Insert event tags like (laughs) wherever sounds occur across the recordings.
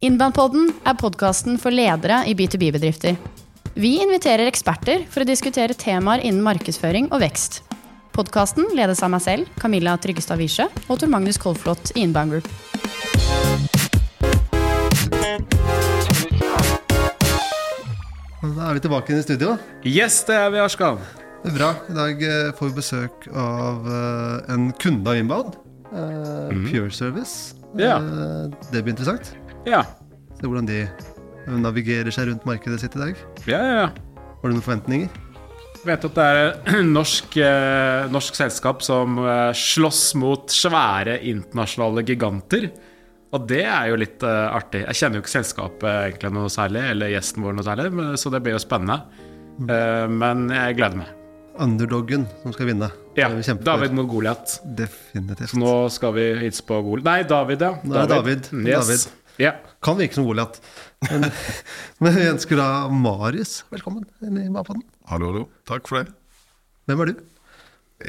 Innbandpodden er podkasten for ledere i B2B-bedrifter. Vi inviterer eksperter for å diskutere temaer innen markedsføring og vekst. Podkasten ledes av meg selv, Camilla Tryggestad Wiesche, og Tor Magnus Kolflot i Inbound Group. Da er vi tilbake i studio. Yes, det er vi, Arskan. Det er bra. I dag eh, får vi besøk av eh, en kunde av Inbound. eh, Pure Service. Ja. Eh, det blir interessant. Ja. Se hvordan de navigerer seg rundt markedet sitt i dag. Ja, ja, ja. Har du noen forventninger? Jeg Vet at det er et (clears throat) norsk, eh, norsk selskap som eh, slåss mot svære internasjonale giganter. Og det er jo litt eh, artig. Jeg kjenner jo ikke selskapet egentlig noe særlig, eller gjesten vår noe særlig, så det blir jo spennende. Eh, men jeg gleder meg. Underdoggen som skal vinne. Ja. David mot Goliat. Definitivt. Så nå skal vi hilse på Goliat Nei, David, ja. Nå er det David. Mm, Yes. David. Ja. Kan virke som Goliat. Men, (laughs) men vi ønsker da Marius velkommen inn i Mapaden. Hallo, hallo. Takk for det. Hvem er du?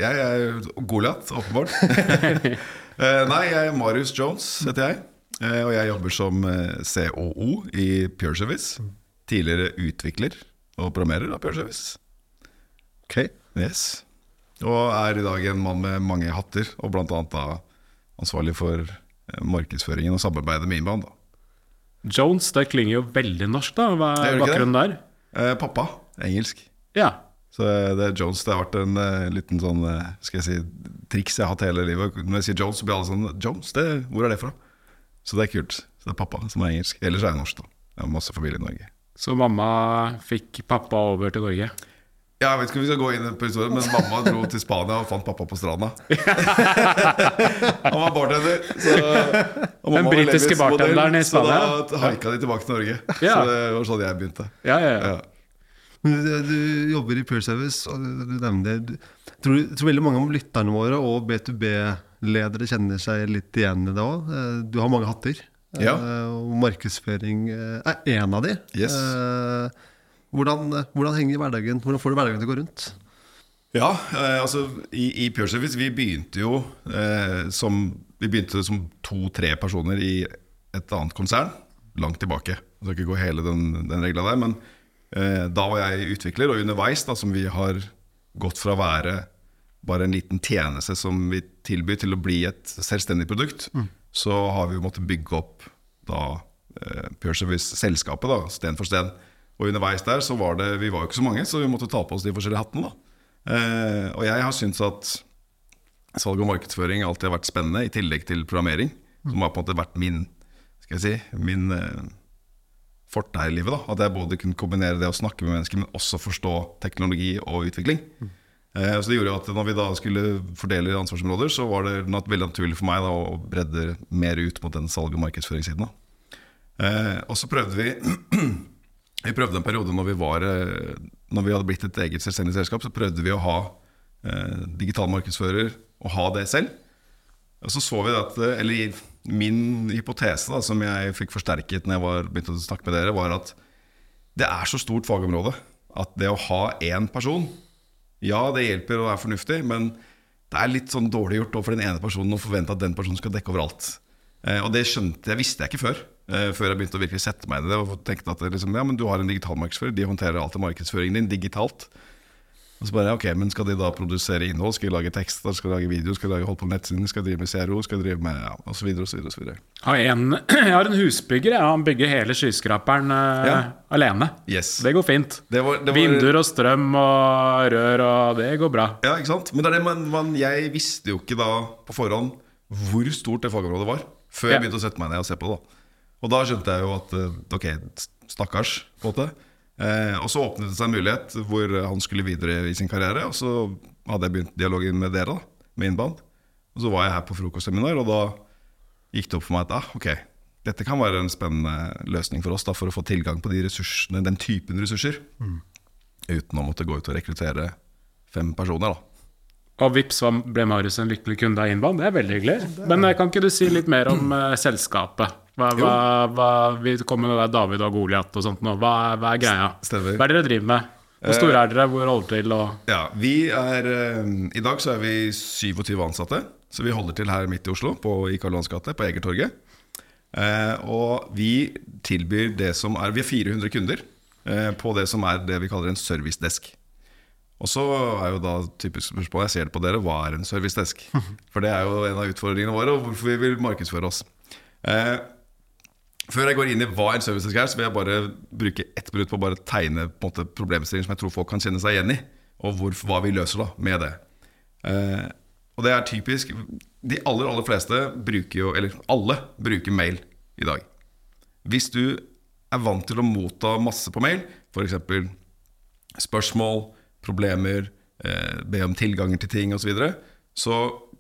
Jeg er Goliat, åpenbart. (laughs) Eh, Nei, jeg er Marius Jones, heter jeg. Eh, Og jeg jobber som eh, COO i Pure Service. Tidligere utvikler og programmerer av Pure Service. Ok. Yes. Og er i dag en mann med mange hatter, og da ansvarlig for eh, markedsføringen og samarbeidet med Inbound. da. Jones, det klinger jo veldig norsk, da. Hva er bakgrunnen der? Eh, Pappa, engelsk. Ja. Så det er Jones det har vært en uh, liten sånn uh, Skal jeg si triks jeg har hatt hele livet. Når jeg sier Jones, så blir alle sånn Jones, det, hvor er det fra? Så det er kult. Så det er pappa som er engelsk. Ellers er jeg norsk, da. Jeg har masse familie i Norge. Så mamma fikk pappa over til Norge? Ja, Jeg vet ikke om vi skal gå inn på historien, men mamma dro til Spania og fant pappa på stranda. Han var bartender. Så, og Den britiske bartenderen i Spania. Så da haika de tilbake til Norge. Ja. Så det var sånn jeg begynte. Ja, ja, ja. Ja. Men Du, jobber i Peer Service, og du, nevner det. Tror, tror veldig mange av lytterne våre og B2B-ledere kjenner seg litt igjen i det òg. Du har mange hatter. Ja. Eh, Og markedsføring eh, er én av de. Yes. Eh, Hvordan, hvordan henger hverdagen Hvordan får du hverdagen til å gå rundt? Ja, eh, altså i, i Pure Service Vi begynte jo eh, som som to-tre personer i et annet konsern langt tilbake. Jeg skal ikke gå hele den, den regla der, men eh, da var jeg utvikler, og underveis, da, som vi har gått fra å være bare en liten tjeneste som vi tilbyr, til å bli et selvstendig produkt, så har vi måttet bygge opp da eh, Pure Service-selskapet, da, sten for sten. Og underveis der så var det Vi var jo ikke så mange, så vi måtte ta på oss de forskjellige hattene. da. Eh, og jeg har syntes at salg og markedsføring alltid har vært spennende, i tillegg til programmering, som har på en måte vært min skal jeg si, min eh, forte i livet. da, At jeg både kunne kombinere det å snakke med mennesker, men også forstå teknologi og utvikling. Eh, så det gjorde jo at når vi da skulle fordele ansvarsområder, så var det veldig naturlig for meg da, å bredde mer ut mot den salg- og markedsføringssiden. da. Eh, og så prøvde vi (clears throat) Vi prøvde en periode når vi, var, eh, når vi hadde blitt et eget selvstendig selskap, så prøvde vi å ha eh, digital markedsfører og ha det selv. Og så så vi at, eh, eller Min hypotese, da, som jeg fikk forsterket når jeg var, begynte å snakke med dere, var at det er så stort fagområde at det å ha én person Ja, det hjelper og er fornuftig, men det er litt sånn dårlig gjort overfor den ene personen å forvente at den personen skal dekke overalt. Eh, og det skjønte jeg, visste jeg ikke før. Eh, før jeg begynte å virkelig sette meg inn i det og tenkte at liksom, ja, men du har en digital markedsfører, de håndterer alltid markedsføringen din digitalt. Og så bare, ok, men Skal de da produsere innhold? Skal de lage tekster? Skal de lage video? Skal de lage holde på nettsiden? Skal de drive med CRO? Skal de drive med ja, og så videre og så videre, og så videre. Jeg har en, (clears throat) jeg har en husbygger. Ja, Han bygger hele skyskraperen eh, Ja. alene. Yes. Det går fint. Det var, det var, Vinduer og strøm og rør, og det går bra. Ja, ikke sant? Men det er det man, man, jeg visste jo ikke da på forhånd hvor stort det fagområdet var. Før jeg begynte å sette meg ned og se på det. da Og da skjønte jeg jo at eh, ok, stakkars, på en måte. Eh, og så åpnet det seg en mulighet hvor han skulle videre i sin karriere. Og så hadde jeg begynt dialogen med dere, da, med Innband. Og så var jeg her på frokostseminar, og da gikk det opp for meg at ah, ok, dette kan være en spennende løsning for oss da, for å få tilgang på de ressursene, den typen ressurser. Uten å måtte gå ut og rekruttere fem personer. da Og vips så ble Marius en lykkelig kunde av Innband. Det er veldig hyggelig. Men eh, kan ikke du si litt mer om uh, selskapet? Hva, hva, hva, vi kommer med det der David og Goliat og sånt nå. Hva, hva er greia? Stemmer. Hva er det dere driver med? Hvor store er dere? Hvor holder til? Og Ja, vi er, eh, I dag så er vi 27 ansatte. Så vi holder til her midt i Oslo, på, i Karl Johans gate, på Egertorget. Eh, og vi tilbyr det som er Vi har 400 kunder eh, på det som er det vi kaller en servicedesk. Og så er jo da typisk spørsmål, jeg ser det på dere, hva er en servicedesk? (laughs) For det er jo en av utfordringene våre, og hvorfor vi vil markedsføre oss. Eh, før jeg går inn i hva en servicedesk er, så vil jeg bare bruke ett minutt på å bare tegne på måte problemstillinger som jeg tror folk kan kjenne seg igjen i, og hvor, hva vi løser da med det. Eh, og det er typisk De aller, aller fleste bruker jo, eller alle bruker mail i dag. Hvis du er vant til å motta masse på mail, f.eks. spørsmål, problemer, eh, be om tilganger til ting osv., så, videre, så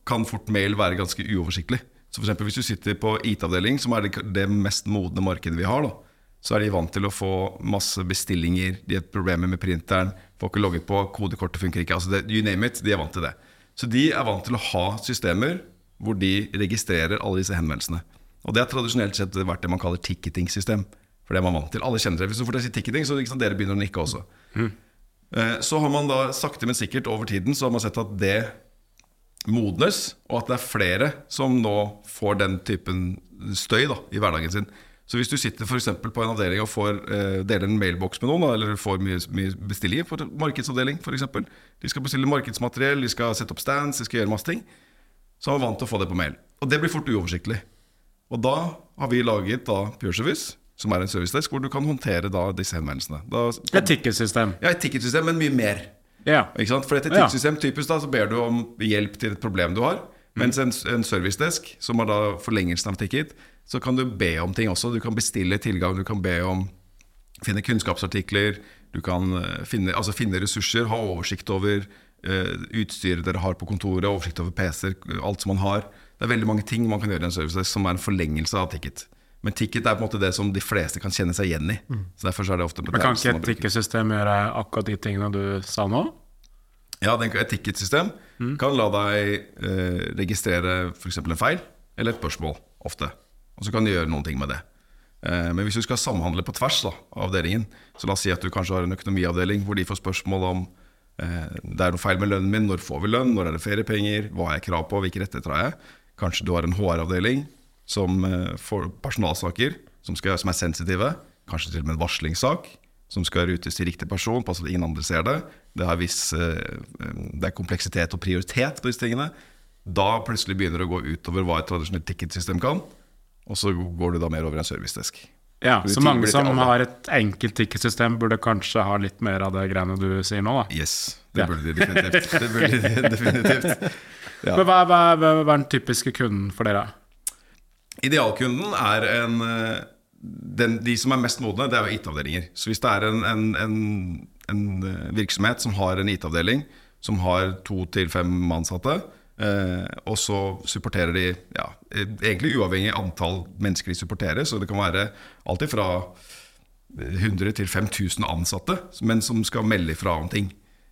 kan fort mail være ganske uoversiktlig. Så for eksempel, Hvis du sitter på IT-avdeling, som er det, det mest modne markedet vi har, da, så er de vant til å få masse bestillinger, de har problemer med printeren, får ikke logget på, kodekortet funker ikke. altså det, You name it, de er vant til det. Så de er vant til å ha systemer hvor de registrerer alle disse henvendelsene. Og det har tradisjonelt sett vært det man kaller ticketing-system. For det er man vant til. Alle kjenner det. Hvis du får sier ticketing, så liksom, dere begynner å nikke også. Mm. Så har man da sakte, men sikkert over tiden så har man sett at det modnes, og at det er flere som nå får den typen støy da, i hverdagen sin. Så hvis du sitter for på en avdeling og får eh, deler en mailboks med noen, da, eller får mye, mye bestillinger på markedsavdeling f.eks. De skal bestille markedsmateriell, de skal sette opp stands, de skal gjøre masse ting. Så er man vant til å få det på mail. Og det blir fort uoversiktlig. Og da har vi laget da PureService, som er en servicedesk, hvor du kan håndtere da disse henvendelsene. Da, et ticketsystem. Ja, et ticketsystem, men mye mer. Ja. Ikke sant? For et tipssystem typisk da, så ber du om hjelp til et problem du har. Mens en, en servicedesk, som er da forlengelsen av ticket, så kan du be om ting også. Du kan bestille tilgang, du kan be om finne kunnskapsartikler, du kan eh, finne, altså finne ressurser, ha oversikt over uh, utstyret dere har på kontoret, oversikt over PC-er, alt som man har. Det er veldig mange ting man kan gjøre i en servicedesk som er en forlengelse av ticket. Men ticket er på en måte det som de fleste kan kjenne seg igjen i. Mm. Så derfor så er det ofte Men Kan ikke et ticketsystem gjøre akkurat de tingene du sa nå? Ja, et ticketsystem mm. kan la deg eh, registrere f.eks. en feil eller et spørsmål, ofte. Og så kan du gjøre noen ting med det. Eh, men hvis du skal samhandle på tvers da, av avdelingen, så la oss si at du kanskje har en økonomiavdeling hvor de får spørsmål om eh, det er noe feil med lønnen min, når får vi lønn, når er det feriepenger, hva har jeg krav på, hvilke rettigheter har jeg? Kanskje du har en HR-avdeling som eh, får personalsaker som, skal, som, er sensitive. Kanskje til og med en varslingssak som skal rutes til riktig person. Pass at ingen andre ser det. Det, viss, eh, det, er kompleksitet og prioritet på disse tingene. Da plutselig begynner det å gå utover hva et tradisjonelt ticketsystem kan. Og så går du da mer over en servicedesk. Ja, Så mange som har et enkelt ticketsystem, burde kanskje ha litt mer av det greiene du sier nå? da Yes, det burde de definitivt. Det burde de (laughs) definitivt. Ja. Men hva, hva, hva, er den typiske kunden for dere? Idealkunden er en eh, den, De som er mest modne, det er jo IT-avdelinger. Så hvis det er en, en, en, eh, virksomhet som har en IT-avdeling som har to til fem ansatte, eh, og så supporterer de ja, egentlig uavhengig antall mennesker de supporterer, så det kan være alltid fra 100 til 5000 ansatte, men som skal melde ifra om ting.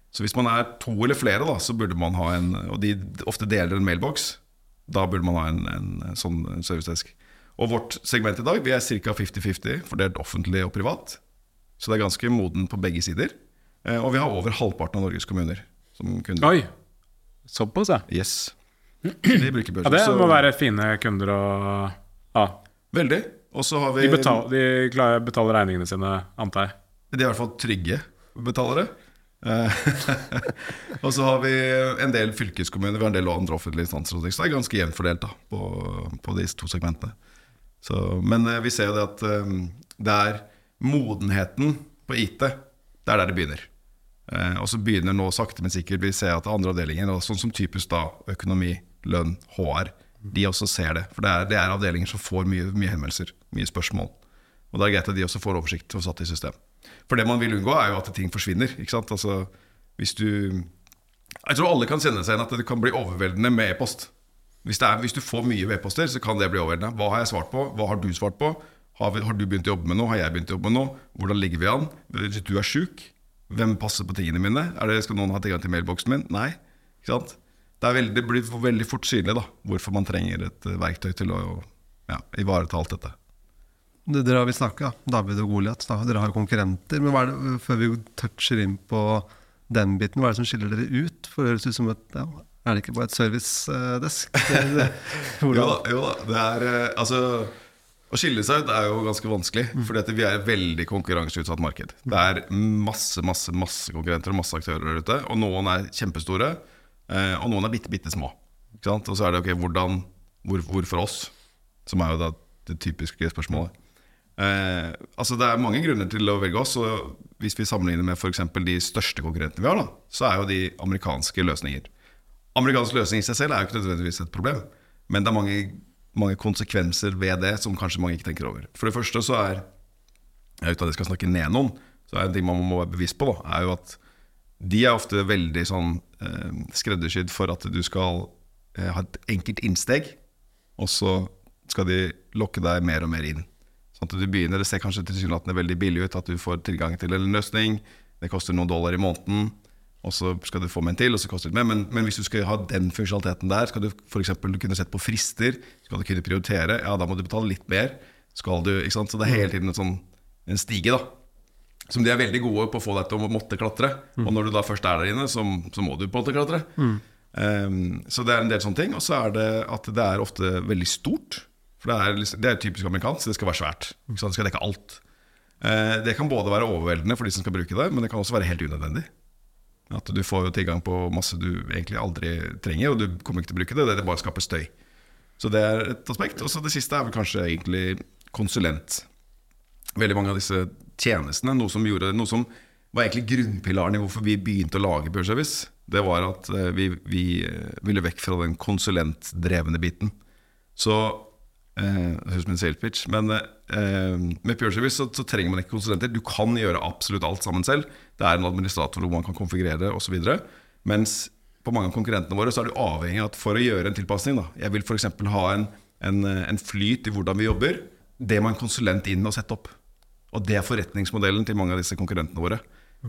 Så hvis man er to eller flere, da, så burde man ha en Og de ofte deler en mailboks. Da burde man ha en, en sånn servicedesk. Og vårt segment i dag vi er ca. 50-50 fordelt offentlig og privat. Så det er ganske moden på begge sider. Eh, og vi har over halvparten av Norges kommuner som kunder. Oi! Såpass, ja. Yes. De bruker børsen. Ja, det må være fine kunder å ha. Veldig. Og så har vi De, betal, de betaler regningene sine, antar jeg? De er i hvert fall trygge betalere. Eh, (laughs) og så har vi en del fylkeskommuner, vi har en del andre offentlige instanser. Så det er ganske jevnt fordelt da, på, på, disse to segmentene. Så, men eh, vi ser jo det at um, det er modenheten på IT, det er der det begynner. Og så begynner nå sakte, men sikkert vi ser at andre avdelinger, sånn som typisk da økonomi, lønn, HR, de også ser det. For det er, det er avdelinger som får mye, mye henvendelser, mye spørsmål. Og da er det greit at de også får oversikt og satt i system. For det man vil unngå, er jo at ting forsvinner. Ikke sant? Altså, hvis du Jeg tror alle kan kjenne seg igjen at det kan bli overveldende med e-post. Hvis, hvis, du får mye e-poster, så kan det bli overveldende. Hva har jeg svart på? Hva har du svart på? Har, vi, har, du begynt å jobbe med noe? Har jeg begynt å jobbe med noe? Hvordan ligger vi an? Du er sjuk, hvem passer på tingene mine? Det, skal noen ha tilgang til mailboksen min? Nei. Ikke sant? Det, veldig, det blir veldig fort synlig da, hvorfor man trenger et eh, verktøy til å ja, ivareta alt dette. Dere har vi snakka, David og Goliat. Dere har konkurrenter. Men det, før vi toucher inn på den biten, hva er det som skiller dere ut? For det høres ut som et ja, Er det ikke bare et servicedesk? (laughs) jo da. Jo da. Det er, eh, altså, Å skille seg ut er jo ganske vanskelig, fordi for vi er et veldig konkurranseutsatt marked. Det er masse masse, masse konkurrenter og masse aktører der ute. Og noen er kjempestore, eh, og noen er bitte, bitte små. Og så er det ok, hvordan, hvor, hvorfor oss? Som er jo da det typiske spørsmålet. Eh, altså Det er mange grunner til å velge oss. Og hvis vi sammenligner med for de største konkurrentene vi har, da, så er jo de amerikanske løsninger. Amerikansk løsning i seg selv er jo ikke nødvendigvis et problem, men det er mange, mange konsekvenser ved det som kanskje mange ikke tenker over. For det første så er uten at jeg skal snakke ned noen, så er en ting man må være bevisst på, da, er jo at de er ofte veldig sånn eh, skreddersydd for at du skal eh, ha et enkelt innsteg, og så skal de lokke deg mer og mer inn. Sånn at du begynner, Det ser kanskje tilsynelatende veldig billig ut at du får tilgang til en løsning. Det koster noen dollar i måneden, og så skal du få med en til, og så koster det mer. Men, men hvis du skal ha den funksjonaliteten der, skal du f.eks. kunne sette på frister, skal du kunne prioritere, ja, da må du betale litt mer. Skal du, ikke sant? Så det er hele tiden en, sånn, en stige, da. Som de er veldig gode på å få deg til å måtte klatre. Og når du da først er der inne, så, så må du på en måte klatre. Um, så det er en del sånne ting. Og så er det at det er ofte veldig stort. For det er, liksom, det er typisk amerikansk, det skal være svært. Det skal dekke alt. Eh, det kan både være overveldende for de som skal bruke det, men det kan også være helt unødvendig. At du får jo tilgang på masse du egentlig aldri trenger, og du kommer ikke til å bruke det. Det bare skaper støy. Så det er et aspekt. Og så det siste er vel kanskje egentlig konsulent. Veldig mange av disse tjenestene, noe som, gjorde, noe som var egentlig grunnpilaren i hvorfor vi begynte å lage Pure det var at eh, vi, vi eh, ville vekk fra den konsulentdrevne biten. Så Eh, høres ut som en sales pitch. Men eh, med Pure Service så, så, trenger man ikke konsulenter. Du kan gjøre absolutt alt sammen selv. Det er en administrator hvor man kan konfigurere osv. Mens på mange av konkurrentene våre så er du avhengig av at for å gjøre en tilpasning da, Jeg vil f.eks. ha en, en, en, flyt i hvordan vi jobber. Det må en konsulent inn og sette opp. Og det er forretningsmodellen til mange av disse konkurrentene våre.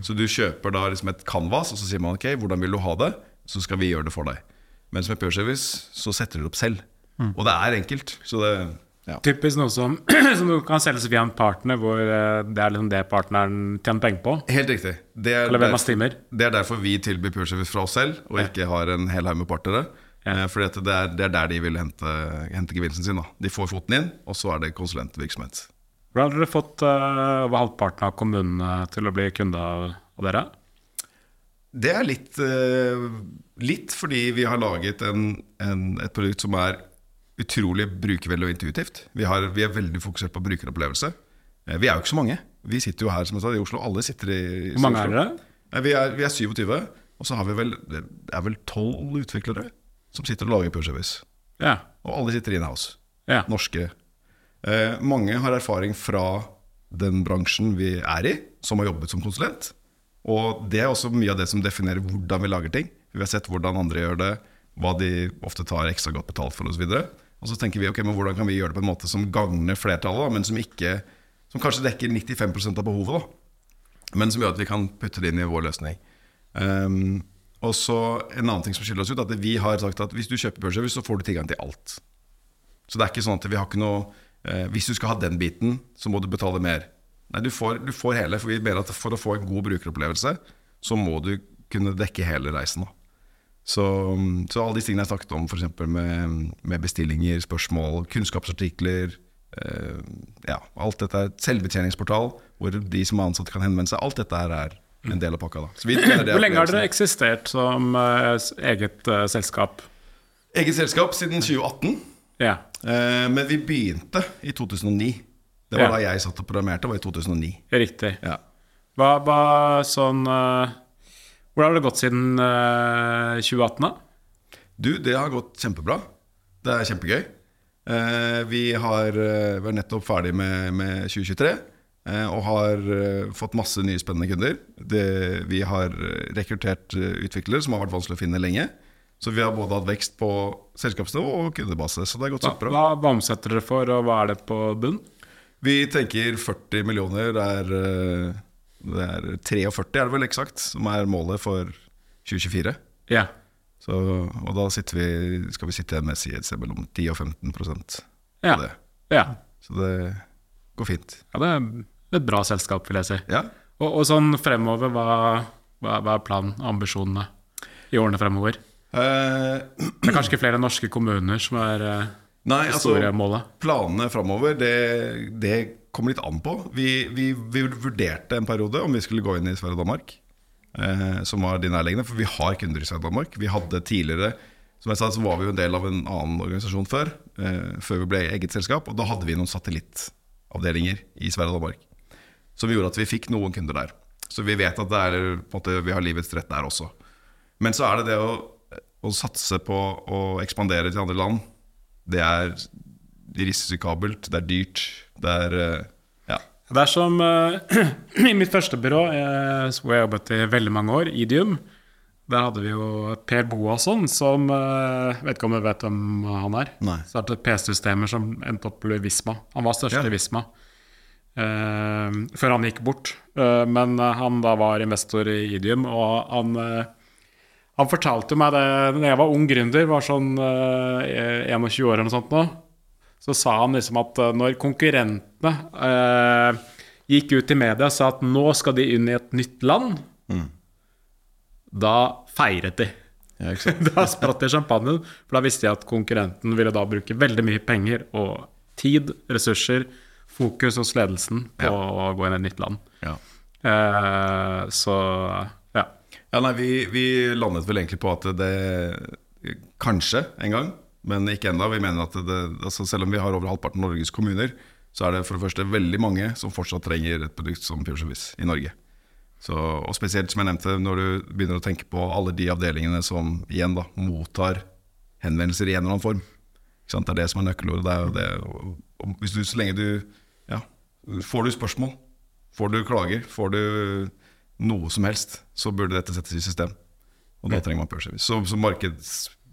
Så du kjøper da liksom et canvas, og så sier man ok, hvordan vil du ha det? Så skal vi gjøre det for deg. Mens med Pure Service så setter du det opp selv. Mm. Og det er enkelt. Så det ja. Typisk noe som, (clears throat) som kan selges via en partner, hvor eh, det er liksom det partneren tjener penger på. Helt riktig. Det er, Eller hvem har. Det er derfor vi tilbyr Pureservice fra oss selv, og ikke har en hel haug med partnere. Ja. Eh, fordi det er, det er, der de vil hente, hente gevinsten sin. Da. De får foten inn, og så er det konsulentvirksomhet. Hvordan har dere fått uh, halvparten av kommunene til å bli kunde av dere? Det er litt, uh, litt fordi vi har laget en, en, et produkt som er utrolig brukervennlig og intuitivt. Vi, har, vi, er veldig fokusert på brukeropplevelse. Eh, vi er jo ikke så mange. Vi sitter jo her som jeg sa, i Oslo. Alle sitter i, i Hvor mange er dere? Vi er, vi er 27. Og så har vi vel det er vel tolv utviklere som sitter og lager Pure Service. Ja. Og alle sitter in-house. Ja. Norske. Eh, mange har erfaring fra den bransjen vi er i, som har jobbet som konsulent. Og det er også mye av det som definerer hvordan vi lager ting. Vi har sett hvordan andre gjør det, hva de ofte tar ekstra godt betalt for osv. Og så tenker vi ok, men hvordan kan vi gjøre det på en måte som gagner flertallet, da, men som, ikke, som kanskje dekker 95% av behovet. Da. Men som gjør at vi kan putte det inn i vår løsning. Um, og så En annen ting som skiller oss ut, at vi har sagt at hvis du kjøper børsservice, så får du tilgang til alt. Så det er ikke sånn at vi har ikke noe eh, Hvis du skal ha den biten, så må du betale mer. Nei, du får, du får hele. For vi mener at for å få en god brukeropplevelse, så må du kunne dekke hele reisen. Da. Så, så, alle de tingene jeg snakket om, f.eks. Med, med bestillinger, spørsmål, kunnskapsartikler eh, ja, alt dette er Selvbetjeningsportal, hvor de som er ansatte kan henvende seg. Alt dette her er en del av pakka. Da. Hvor lenge har dere eksistert som uh, eget uh, selskap? Eget selskap siden 2018. Ja. Uh, men vi begynte i 2009. Det var ja. da jeg satt og programmerte, var i 2009. Riktig. Ja. Hva, hva sånn hvordan har det gått siden uh, eh, 2018? da? Du, det har gått kjempebra. Det er kjempegøy. Uh, vi, har, vi, er nettopp ferdig med, med 2023 og har fått masse nye spennende kunder. Det, vi har rekruttert utviklere som har vært vanskelig å finne lenge. Så vi har både hatt vekst på selskapsnivå og kundebase. Så det har gått kjempebra. Hva, hva omsetter dere for, og hva er det på bunn? Vi tenker 40 millioner er det er 43 er det vel eksakt, som er målet for 2024. Ja. Så, og da vi, skal vi sitte med et mellom 10 og 15 ja. det. Ja. Så det går fint. Ja, det er et bra selskap, vil jeg si. Ja. Og, og sånn fremover, hva, hva, hva er planen, ambisjonene i årene fremover? Uh, (clears throat) det er kanskje ikke flere norske kommuner som er uh, Nei, altså? Planene framover, det, det kommer litt an på. Vi, vi, vi vurderte en periode om vi skulle gå inn i Sverige og Danmark. Eh, som var de nærliggende, for vi har kunder i Sverige og Danmark. Vi hadde tidligere Som jeg sa, så var vi jo en del av en annen organisasjon før. Eh, før vi ble eget selskap. Og da hadde vi noen satellittavdelinger i Sverige og Danmark. Som gjorde at vi fikk noen kunder der. Så vi vet at er, måte, vi har livets rett der også. Men så er det det å, å satse på å ekspandere til andre land. Det er risikabelt, det er dyrt, det er eh, Ja. Det er som eh, (clears throat) i mitt første byrå, eh, hvor jeg jobbet i veldig mange år, Idium. Der hadde vi jo Per Boasson, som jeg Vet ikke om du vet hvem han er? Nei. Startet PC-systemer som endte opp i Visma. Han var størst Ja. i Visma uh, før han gikk bort. Uh, men han da var investor i Idium, og han uh, han fortalte meg det da jeg var ung gründer, var sånn eh, 21 år eller noe sånt nå. Så sa han liksom at eh, når konkurrentene eh, gikk ut i media og sa at nå skal de inn i et nytt land, da feiret de. Ja. (laughs) Da spratt de champagnen, for da visste jeg at konkurrenten ville da bruke veldig mye penger og tid, ressurser, fokus hos ledelsen på å gå inn i et nytt land. Ja. Eh, så ja. Ja, nei, vi, vi landet vel egentlig på at det Kanskje en gang, men ikke ennå. Vi mener at det, altså selv om vi har over halvparten av Norges kommuner, så er det for det første veldig mange som fortsatt trenger et produkt som Pure Service i Norge. Så, og spesielt, som jeg nevnte, når du begynner å tenke på alle de avdelingene som igjen da, mottar henvendelser i en eller annen form. Ikke sant? Det er det som er nøkkelordet. Det er det. Og, og hvis du, så lenge du ja, Får du spørsmål, får du klager, får du noe som helst, så burde dette settes i system. Og da trenger man Pure Service. Så, så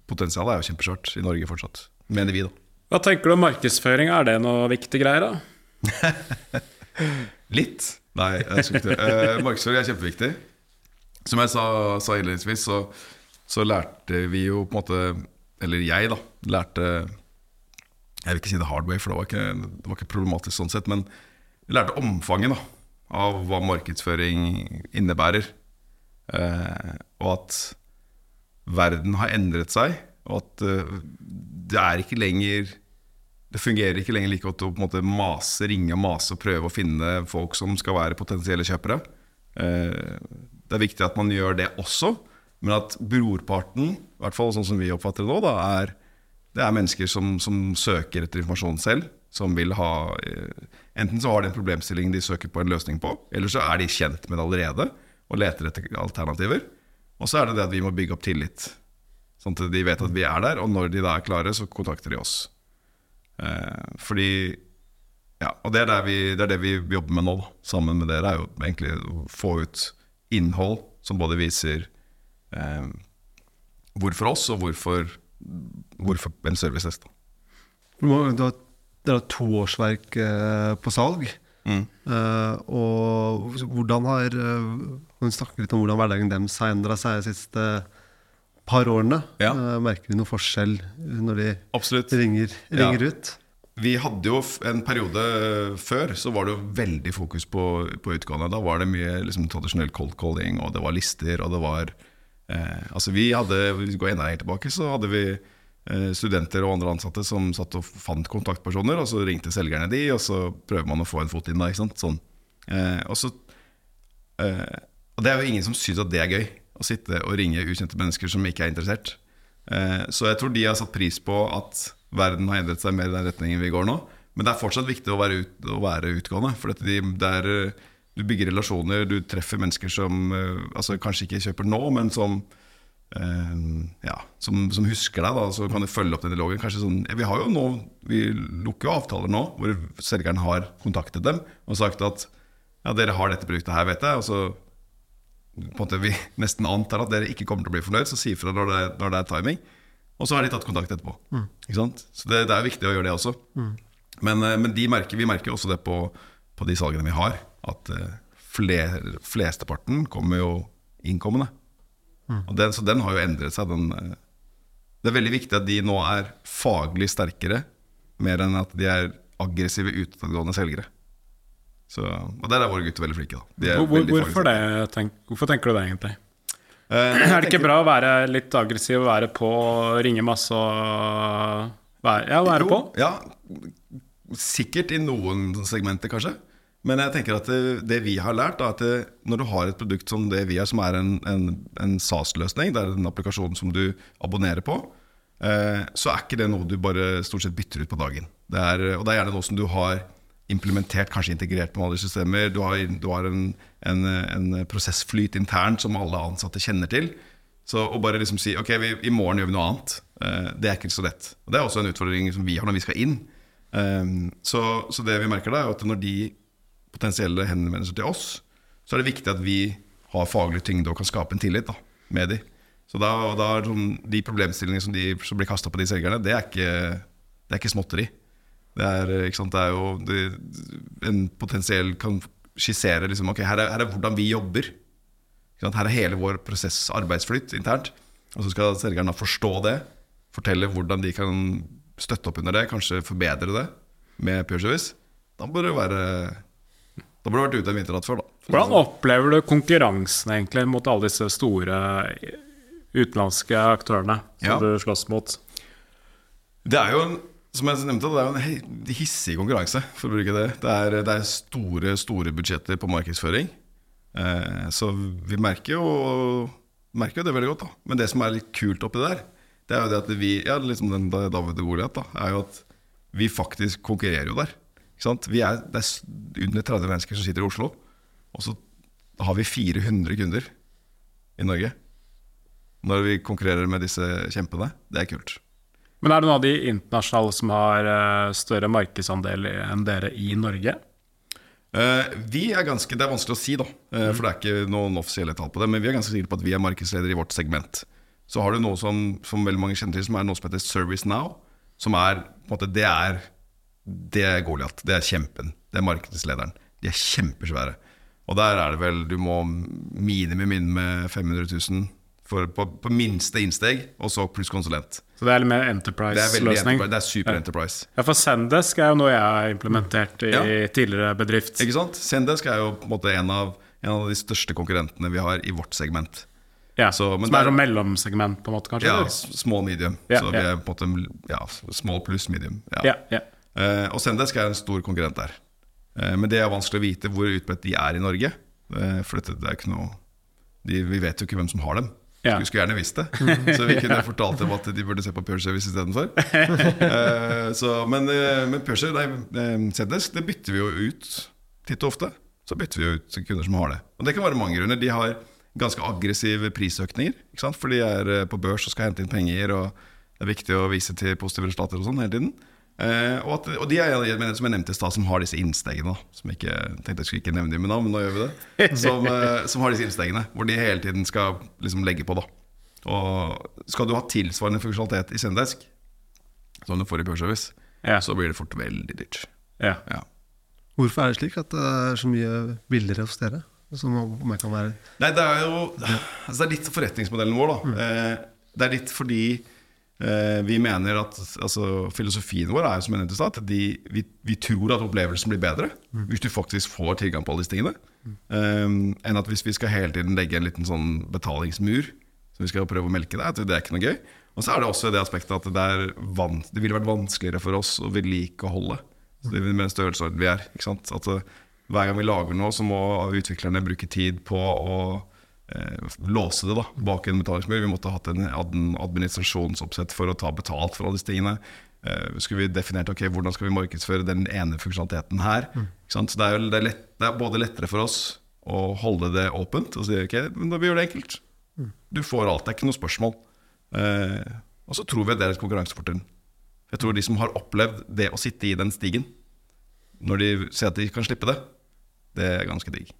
markedspotensialet er jo kjempesvart i Norge fortsatt, mener vi, da. Hva tenker du om markedsføring? Er det noe viktig greier, da? (laughs) Litt. Nei, jeg skal ikke det. Eh, markedsføring er kjempeviktig. Som jeg sa, sa innledningsvis, så, så lærte vi jo på en måte Eller jeg, da. Lærte Jeg vil ikke si det hard way, for det var ikke, det var ikke problematisk sånn sett. Men jeg lærte omfanget da, av hva markedsføring innebærer. Eh, og at verden har endret seg, og at eh, det er ikke lenger det fungerer ikke lenger like godt å på en måte mase, ringe og mase og prøve å finne folk som skal være potensielle kjøpere. Eh, Det er viktig at man gjør det også, men at brorparten, i hvert fall sånn som vi oppfatter det nå, da, er, det er mennesker som, som søker etter informasjon selv. Som vil ha eh, Enten så har de en problemstilling de søker på en løsning på, eller så er de kjent med det allerede og leter etter alternativer. Og så er det det at vi må bygge opp tillit. Sånn at de vet at vi er der, og når de da er klare, så kontakter de oss. Eh, fordi Ja, og det er, vi, det er det vi jobber med nå, da. sammen med dere. er jo egentlig å få ut innhold som både viser eh, hvorfor oss, og hvorfor, hvorfor en har- Dere har to årsverk eh, på salg. Mm. Eh, og hvordan har eh, Kan du snakke litt om hvordan hverdagen deres har endra seg de siste par årene? Ja. Eh, merker vi noen forskjell når de Absolutt. ringer, Ja. ut? Vi hadde jo en periode før så var det jo veldig fokus på, på utgående. Da var det mye liksom, tradisjonell cold calling, og det var lister, og det var eh, Altså vi hadde, Hvis vi går enda lenger tilbake, så hadde vi studenter og andre ansatte som satt og fant kontaktpersoner, og så ringte selgerne de, og så prøver man å få en fot inn da. Sånn. Eh, og så Eh, og det er jo ingen som syns at det er gøy, å sitte og ringe ukjente mennesker som ikke er interessert. Eh, så jeg tror de har satt pris på at verden har endret seg mer i den retningen vi går nå. Men det er fortsatt viktig å være, ut, å være utgående. For de, det er, eh, du bygger relasjoner, du treffer mennesker som eh, altså kanskje ikke kjøper nå, men som eh, ja, som, som husker deg, da, så kan du følge opp den dialogen. Kanskje sånn, vi har jo nå, vi lukker jo avtaler nå hvor selgeren har kontaktet dem og sagt at ja, dere har dette produktet her, vet jeg. Og så på en måte vi (laughs) nesten antar at dere ikke kommer til å bli fornøyd, så si ifra når det, når det er timing. Og så har de tatt kontakt etterpå. Ikke sant? Så det, det er viktig å gjøre det også. Men, eh, men de merker, vi merker også det på, på de salgene vi har, at eh, fler, flesteparten kommer jo innkommende. Og den, så den har jo endret seg. Den, eh, det er veldig viktig at de nå er faglig sterkere, mer enn at de er aggressive, utadgående selgere. Så, og der er våre gutter veldig flinke. De Hvor, hvorfor, det, tenk, hvorfor tenker du det, egentlig? Eh, (clears throat) Er det ikke bra å være litt aggressiv, være på, ringe masse og Være, ja, være på. Ja, sikkert i noen segmenter, kanskje. Men jeg tenker at det, vi har lært, er at når du har et produkt som det vi har, som er en, en, en SAS-løsning, det er en applikasjon som du abonnerer på, eh, så er ikke det noe du bare stort sett bytter ut på dagen. Det er, og det er gjerne noe som du har implementert, kanskje integrert med alle systemer. Du har, du har en, en, en prosessflyt internt som alle ansatte kjenner til. Så å bare liksom si ok, vi, i morgen gjør vi noe annet, eh, det er ikke så lett. Og Det er også en utfordring som vi har når vi skal inn. Um, så, så det vi merker da, er at når de potensielle henvendelser til oss, så er det viktig at vi har faglig tyngde og kan skape en tillit da, med de. Så da, da sånn, de problemstillingene som, de, som blir kasta på de selgerne, det er ikke, det er ikke småtteri. Det er, sant, det er jo det, En potensiell kan skissere liksom, okay, her er, her er hvordan vi jobber. Her er hele vår prosess, arbeidsflytt internt. Og så skal selgeren da forstå det, fortelle hvordan de kan støtte opp under det, kanskje forbedre det med Pure Service. Da bør det være Da burde du vært ute en vinternatt før, da. Hvordan opplever du konkurransen egentlig mot alle disse store utenlandske aktørene som Ja. du slåss mot? Det er jo en som jeg nevnte, det er jo en hissig konkurranse, for å bruke det. Det er, det er store store budsjetter på markedsføring. Eh, så vi merker jo, merker jo det veldig godt. da Men det som er litt kult oppi der, det er jo det at vi Ja, liksom den David Goliat, da, er jo at vi faktisk konkurrerer jo der. Er, det er under 30 mennesker som sitter i Oslo, og så har vi 400 kunder i Norge. Når vi konkurrerer med disse kjempene. Det er kult. Men er det noen av de internasjonale som har eh, større markedsandel enn dere i Norge? Uh, vi er ganske, Det er vanskelig å si, da, eh, for det er ikke noen offisielle tall på det. Men vi er ganske sikre på at vi er markedsledere i vårt segment. Så har du noe som, som veldig mange kjenner til, som er noe som heter ServiceNow. Som er på en måte, Det er, det er Goliat. Det er kjempen. Det er markedslederen. De er kjempesvære. Og der er det vel Du må minimum inn med 500 000 for, på, på minste innsteg, og så pluss konsulent. Så det er litt mer Det er enterprise-løsning? enterprise, det er super enterprise. Ja, for Sendesk er jo noe jeg har implementert i Ja. tidligere bedrift. Ikke sant? Sendesk er jo på en måte en av, en av de største konkurrentene vi har i vårt segment. Ja, Så, men som er sånn mellomsegment, på en måte, kanskje? Ja, small medium. Ja, så vi er på en måte ja, small pluss medium. Ja. ja, ja. Og Sendesk er en stor konkurrent der. Eh, men det er vanskelig å vite hvor utbredt de er i Norge. Eh, for dette, det er ikke noe de, Vi vet jo ikke hvem som har dem. Ja. Skulle gjerne visst det. (laughs) Så vi kunne fortalt dem at de burde se på Pure Service istedenfor. Uh, (laughs) så, men, eh, men Pure Service, nei, eh, Sendesk, det bytter vi jo ut titt og ofte. Så bytter vi jo ut kunder som har det. Og det kan være mange grunner. De har ganske aggressive prisøkninger. Ikke sant? For de er eh, på børs og skal hente inn penger, og det er viktig å vise til positive resultater og sånn hele tiden. Eh, og, at, og de er som jeg nevnte i stad, som har disse innstegene. Som jeg ikke, tenkte jeg skulle ikke nevne dem med navn, men nå gjør vi det. Som, eh, som har disse innstegene, hvor de hele tiden skal liksom legge på. da. Og Skal du ha tilsvarende funksjonalitet i Sendesk, som du får i Pure Service, Ja. så blir det fort veldig dyrt. ja. Ja. Hvorfor er det slik at det er så mye billigere hos dere? Som om jeg kan være Nei, det er jo altså Det er litt forretningsmodellen vår, da. Eh, det er litt fordi vi mener at altså, Filosofien vår er som jeg nevnte at de, vi, vi tror at opplevelsen blir bedre hvis du faktisk får tilgang på alle disse tingene, eh, enn at hvis vi skal hele tiden legge en liten sånn betalingsmur som vi skal prøve å melke der, At det er ikke noe gøy. Og så er det også det aspektet at det, det ville vært vanskeligere for oss å vedlikeholde med den størrelsesorden vi er. At eh, hver gang vi lager noe, så må utviklerne bruke tid på å eh, låse det da, bak en betalingsmur. Vi måtte hatt en administrasjonsoppsett for å ta betalt for alle disse tingene. Eh, skulle vi definert ok, hvordan skal vi markedsføre den ene funksjonaliteten her. Sant? Så det er, det, er lett, det er både lettere for oss å holde det åpent og si ok, men da vi gjør det enkelt. Du får alt, det er ikke noe spørsmål. Eh, og så tror vi at det er et konkurransefortrinn. Jeg tror de som har opplevd det å sitte i den stigen, når de ser at de kan slippe det, det er ganske digg.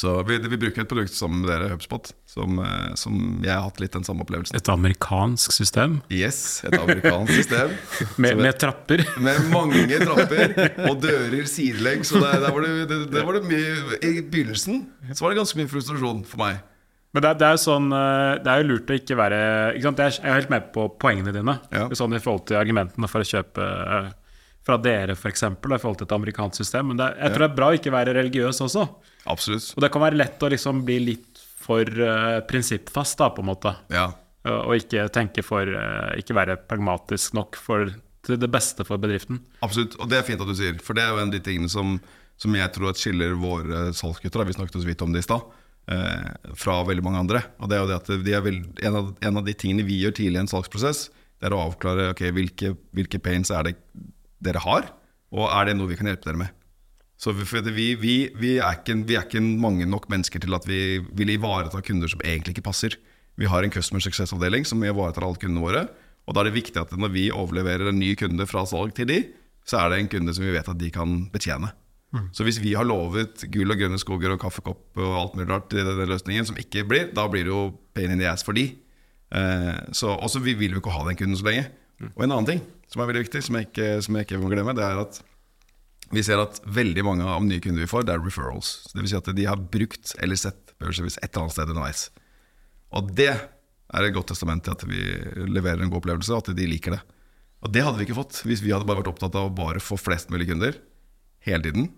Så vi, vi bruker et produkt sammen med dere, HubSpot, som, eh, som jeg har hatt litt den samme opplevelsen. Et amerikansk system Yes, et amerikansk system. (laughs) med, med trapper. (laughs) med mange trapper og dører sidelengs. Så der, der, var det, det, der var det mye I begynnelsen så var det ganske mye frustrasjon for meg. Men det det er jo sånn eh, Det er jo lurt å ikke være ikke sant? Jeg er- helt med på poengene dine. Ja. Sånn I forhold til argumentene for å kjøpe eh, fra dere, f.eks., i forhold til et amerikansk system. Men er, jeg tror det er bra å ikke være religiøs også. Absolutt. Og det kan være lett å liksom bli litt for uh, prinsippfast, da, på en måte. Ja. Og ikke tenke for uh, Ikke være pragmatisk nok for til det beste for bedriften. Absolutt, og det er fint at du sier, for det er jo en av de tingene som, som jeg tror at skiller våre salgsgutter, da, vi snakket så vidt om det i stad, eh, fra veldig mange andre. Og det er jo det at de er veld, en, av, en av de tingene vi gjør tidlig i en salgsprosess, det er å avklare okay, hvilke, hvilke pains er det dere har, og er det noe vi kan hjelpe dere med. Så vi, vi, vi, vi, er ikke, vi er ikke mange nok mennesker til at vi vil ivareta kunder som egentlig ikke passer. Vi har en customer success-avdeling som ivaretar alle kundene våre. Og da er det viktig at når vi overleverer en ny kunde fra salg til de, så er det en kunde som vi vet at de kan betjene. Mm. Så hvis vi har lovet gull og grønne skoger og kaffekopp og alt mulig rart i denne løsningen som ikke blir, da blir det jo pain in the ass for de. Eh, så også vi vil jo ikke ha den kunden så lenge. Mm. Og en annen ting som er veldig viktig, som jeg ikke, som jeg ikke må glemme, det er at vi ser at veldig mange av nye kunder vi får, det er referrals. Vil si at de har brukt eller sett Børservice et eller annet sted underveis. Og det er et godt testament til at vi leverer en god opplevelse, og at de liker det. Og det hadde vi ikke fått hvis vi hadde bare vært opptatt av å bare få flest mulig kunder hele tiden.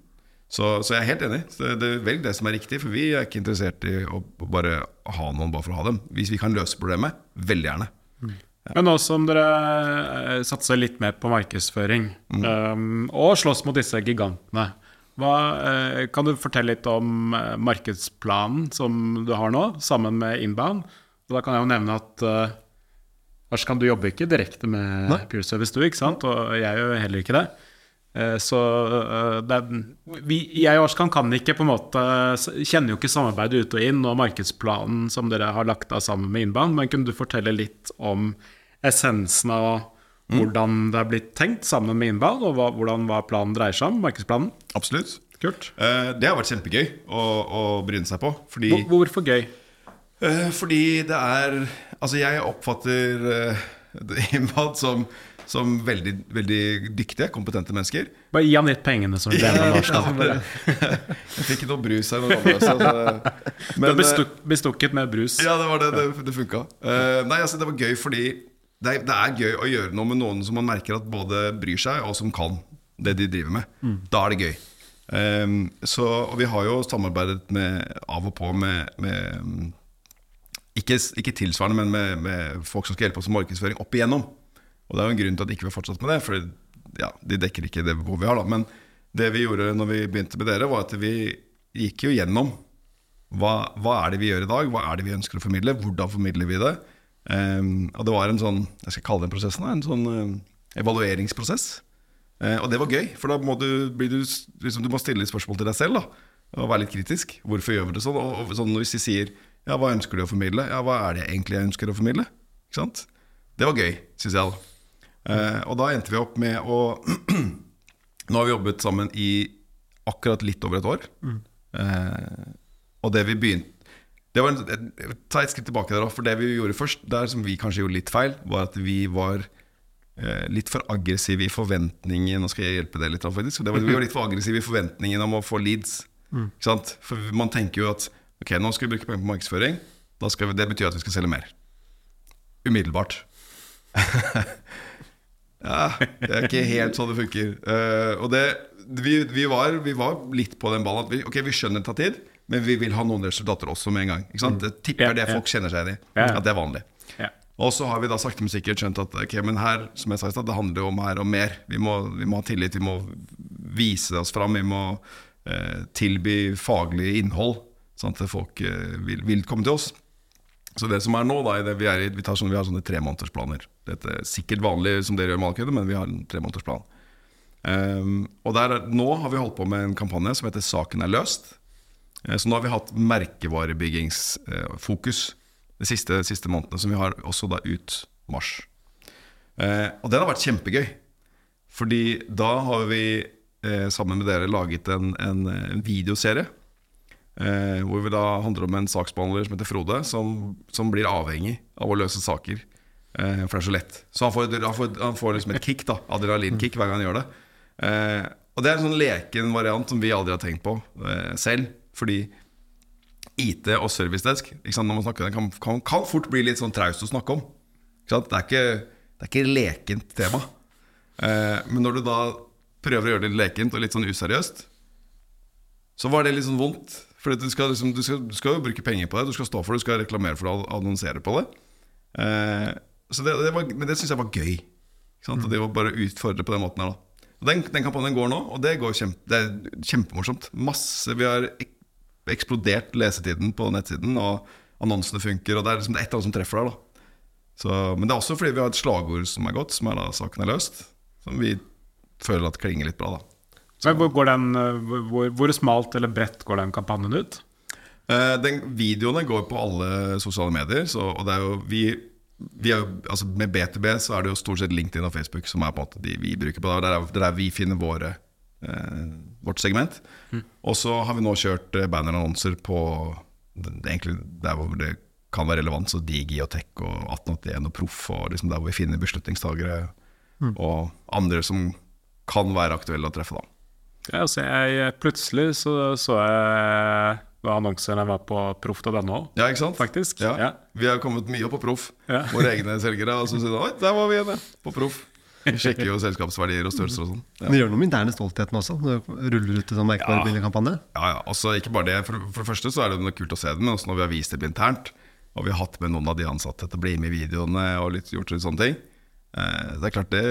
Så, så jeg er helt enig. Det, det velg det som er riktig, for vi er ikke interessert i å bare ha noen bare for å ha dem. Hvis vi kan løse problemet, veldig gjerne. Men nå som dere eh, satser litt mer på markedsføring, mm. um, og slåss mot disse gigantene, hva, uh, kan du fortelle litt om uh, markedsplanen som du har nå, sammen med Inbound? Og da kan jeg jo nevne at uh, Arskan, du jobber ikke direkte med Nei. Pure Service, du, ikke sant? Og jeg gjør heller ikke det. Så det vi, jeg og Arskan kan ikke på en måte Kjenner jo ikke samarbeidet ut og inn og markedsplanen som dere har lagt av sammen med Inbound, men kunne du fortelle litt om essensen av mm. hvordan det er blitt tenkt sammen med Inbound, og hva, hvordan hva planen dreier seg om? Markedsplanen? Absolutt. Kult. Eh, det har vært kjempegøy å, å bryne seg på. Fordi, Hvor, hvorfor gøy? Eh, fordi det er Altså, jeg oppfatter eh, (laughs) Inbound som som veldig, veldig dyktige, kompetente mennesker. Bare gi han litt pengene, som glemmer norsk. (laughs) jeg fikk noe brus her. Noe du er bestuk, bestukket med brus. Ja, det var det. Det, det funka. Uh, nei, altså, det var gøy fordi det er, det er, gøy å gjøre noe med noen som man merker at både bryr seg, og som kan det de driver med. Mm. Da er det gøy. Um, så, og vi har jo samarbeidet med, av og på med, med ikke, ikke, tilsvarende, men med, med, folk som skal hjelpe oss med markedsføring opp igjennom. Og det er jo en grunn til at ikke vi har fortsatt med det, for ja, de dekker ikke det behovet vi har. da Men det vi gjorde når vi begynte med dere, var at vi gikk jo gjennom hva, hva er det vi gjør i dag, hva er det vi ønsker å formidle, hvordan formidler vi det. Um, og det var en sånn jeg skal kalle den prosessen en sånn uh, evalueringsprosess. Uh, og det var gøy, for da må du, du, liksom, du må stille litt spørsmål til deg selv. da Og være litt kritisk. Hvorfor gjør vi det sånn? Og, og sånn, Hvis de sier ja, hva ønsker du å formidle, ja, hva er det egentlig jeg ønsker å formidle? Ikke sant? Det var gøy, syns jeg. da Uh, og da endte vi opp med å (clears throat) Nå har vi jobbet sammen i akkurat litt over et år. Mm. Og det vi begynte det var en, Ta et skritt tilbake der For det vi gjorde først, der som vi kanskje gjorde litt feil, var at vi var eh, litt for aggressive i forventningen Nå skal jeg hjelpe deg litt, faktisk. Var, vi var litt for aggressive i forventningen om å få leads. Mm. For man tenker jo at ok, nå skal vi bruke penger på markedsføring. Vi, det betyr at vi skal selge mer. Umiddelbart. (laughs) Ja, det er ikke helt sånn det funker. Uh, og det, vi, vi, var, vi, var, litt på den ballen at vi, okay, vi skjønner det tar tid, men vi vil ha noen resultater også med en gang. Ikke sant? Mm. Det tipper det folk kjenner seg igjen i. At det er vanlig. Og så har vi da sakte, men sikkert skjønt at okay, men her som jeg sa i stad, det handler jo om her og mer. Vi må, vi må, ha tillit, vi må vise oss fram, vi må eh, tilby faglig innhold, sånn at folk eh, vil, vil komme til oss. Så det som er nå, da, det vi, er vi, sånne, vi har sånne tremånedersplaner. Dette er sikkert vanlig som dere gjør med alle men vi har en tremånedersplan. Um, og der, nå har vi holdt på med en kampanje som heter 'Saken er løst'. Uh, så nå har vi hatt merkevarebyggingsfokus uh, de siste, siste, månedene, som vi har også da ut mars. Uh, og den har vært kjempegøy. Fordi da har vi eh, sammen med dere laget en, en, videoserie Eh, hvor vi da handler om en saksbehandler som heter Frode, som, som blir avhengig av å løse saker. Eh, for det er så lett. Så han får, han får, han får liksom et kick, da adrenalinkick, hver gang han gjør det. Eh, og det er en sånn leken variant som vi aldri har tenkt på eh, selv. Fordi IT og servicedesk når man snakker, kan, kan, kan, fort bli litt sånn traust å snakke om. Det er, ikke, det er ikke lekent tema. Eh, men når du da prøver å gjøre det lekent og litt sånn useriøst, så var det litt sånn vondt. For du liksom, du, du skal, jo bruke penger på det, du skal stå for det, du skal reklamere for det og annonsere på det. Eh, så det, det var, men det syns jeg var gøy. Og det var bare utfordre på den måten her. da den, den kampanjen går nå, og det, går kjempe, det er kjempemorsomt. Masse, Vi har eksplodert lesetiden på nettsiden, og annonsene funker. Og det er liksom et eller annet som treffer der. da så, Men det er også fordi vi har et slagord som er godt, som er da 'saken er løst'. Som vi føler at klinger litt bra. da Så, hvor, går den, hvor, hvor, smalt eller bredt går den kampanjen ut? Eh, den, videoene går på alle sosiale medier. Så, og det er jo vi, vi er jo, altså Med B2B så er det jo stort sett LinkedIn og Facebook som er på en måte de vi bruker på det. Det er der vi finner våre, eh, vårt segment. Mm. Og så har vi nå kjørt eh, bannerannonser på egentlig der hvor det kan være relevant, så Digi og Tech og 1881 og Proff, og liksom der hvor vi finner beslutningstagere mm. og andre som kan være aktuelle å treffe. da ja, altså jeg, plutselig så, så jeg annonsene var på proff.no. Ja, ikke sant? Faktisk. Ja. Ja. Vi har kommet mye opp på proff, ja. våre egne selgere. Og så sier de oi, der var vi igjen, på proff. Vi sjekker jo selskapsverdier og størrelser og sånn. Ja. Det gjør noe med interne stoltheten også, når du ruller ut en sånn merkevarekampanje? Ja, ja. Også, ikke bare det. For, for, det første så er det noe kult å se det, men også når vi har vist det internt, og vi har hatt med noen av de ansatte til å bli med i videoene og litt, gjort litt sånne ting, eh, det er klart det,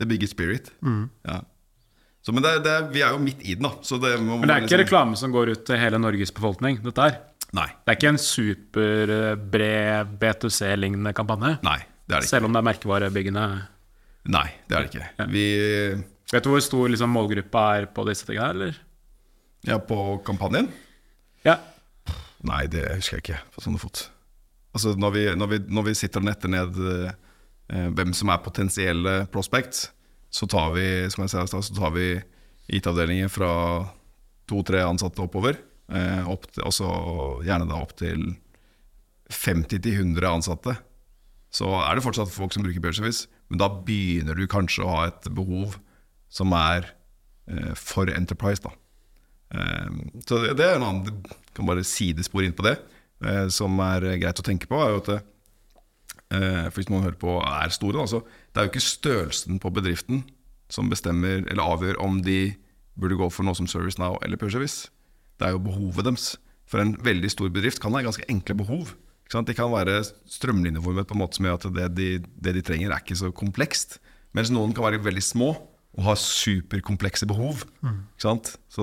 det bygger spirit. Mm. Ja. Så, men det, det, vi er jo midt i den, da. Det men det er ikke liksom... reklame som går ut til hele Norges befolkning? dette her? Nei. Det er ikke en superbred B2C-lignende kampanje? Nei, det er det ikke. Selv om det er merkevarebyggende? Nei, det er det ikke. Ja. Vi Vet du hvor stor liksom, målgruppa er på disse tingene, eller? Ja, på kampanjen? Ja. Nei, det husker jeg ikke på sånne fot. Altså, når vi, når vi, når vi sitter og netter ned eh, hvem som er potensielle prospects, så tar vi som jeg sa, så tar vi IT-avdelinger fra to-tre ansatte oppover. Eh, opp til, også gjerne da opp til 50-100 ansatte. Så er det fortsatt folk som bruker Bearservice, men da begynner du kanskje å ha et behov som er eh, for Enterprise. da. Eh, så det, er en annen kan bare sidespor inn på det, eh, som er greit å tenke på. er jo at det, eh, for Hvis man hører på er store, da, det er jo ikke størrelsen på bedriften som bestemmer eller avgjør om de burde gå for noe som ServiceNow eller PureService. Det er jo behovet deres. For en veldig stor bedrift kan ha ganske enkle behov. De kan være strømlinjeformet på en måte som gjør at det de, det de, trenger, er ikke så komplekst. Mens noen kan være veldig små og ha superkomplekse behov. Mm. Så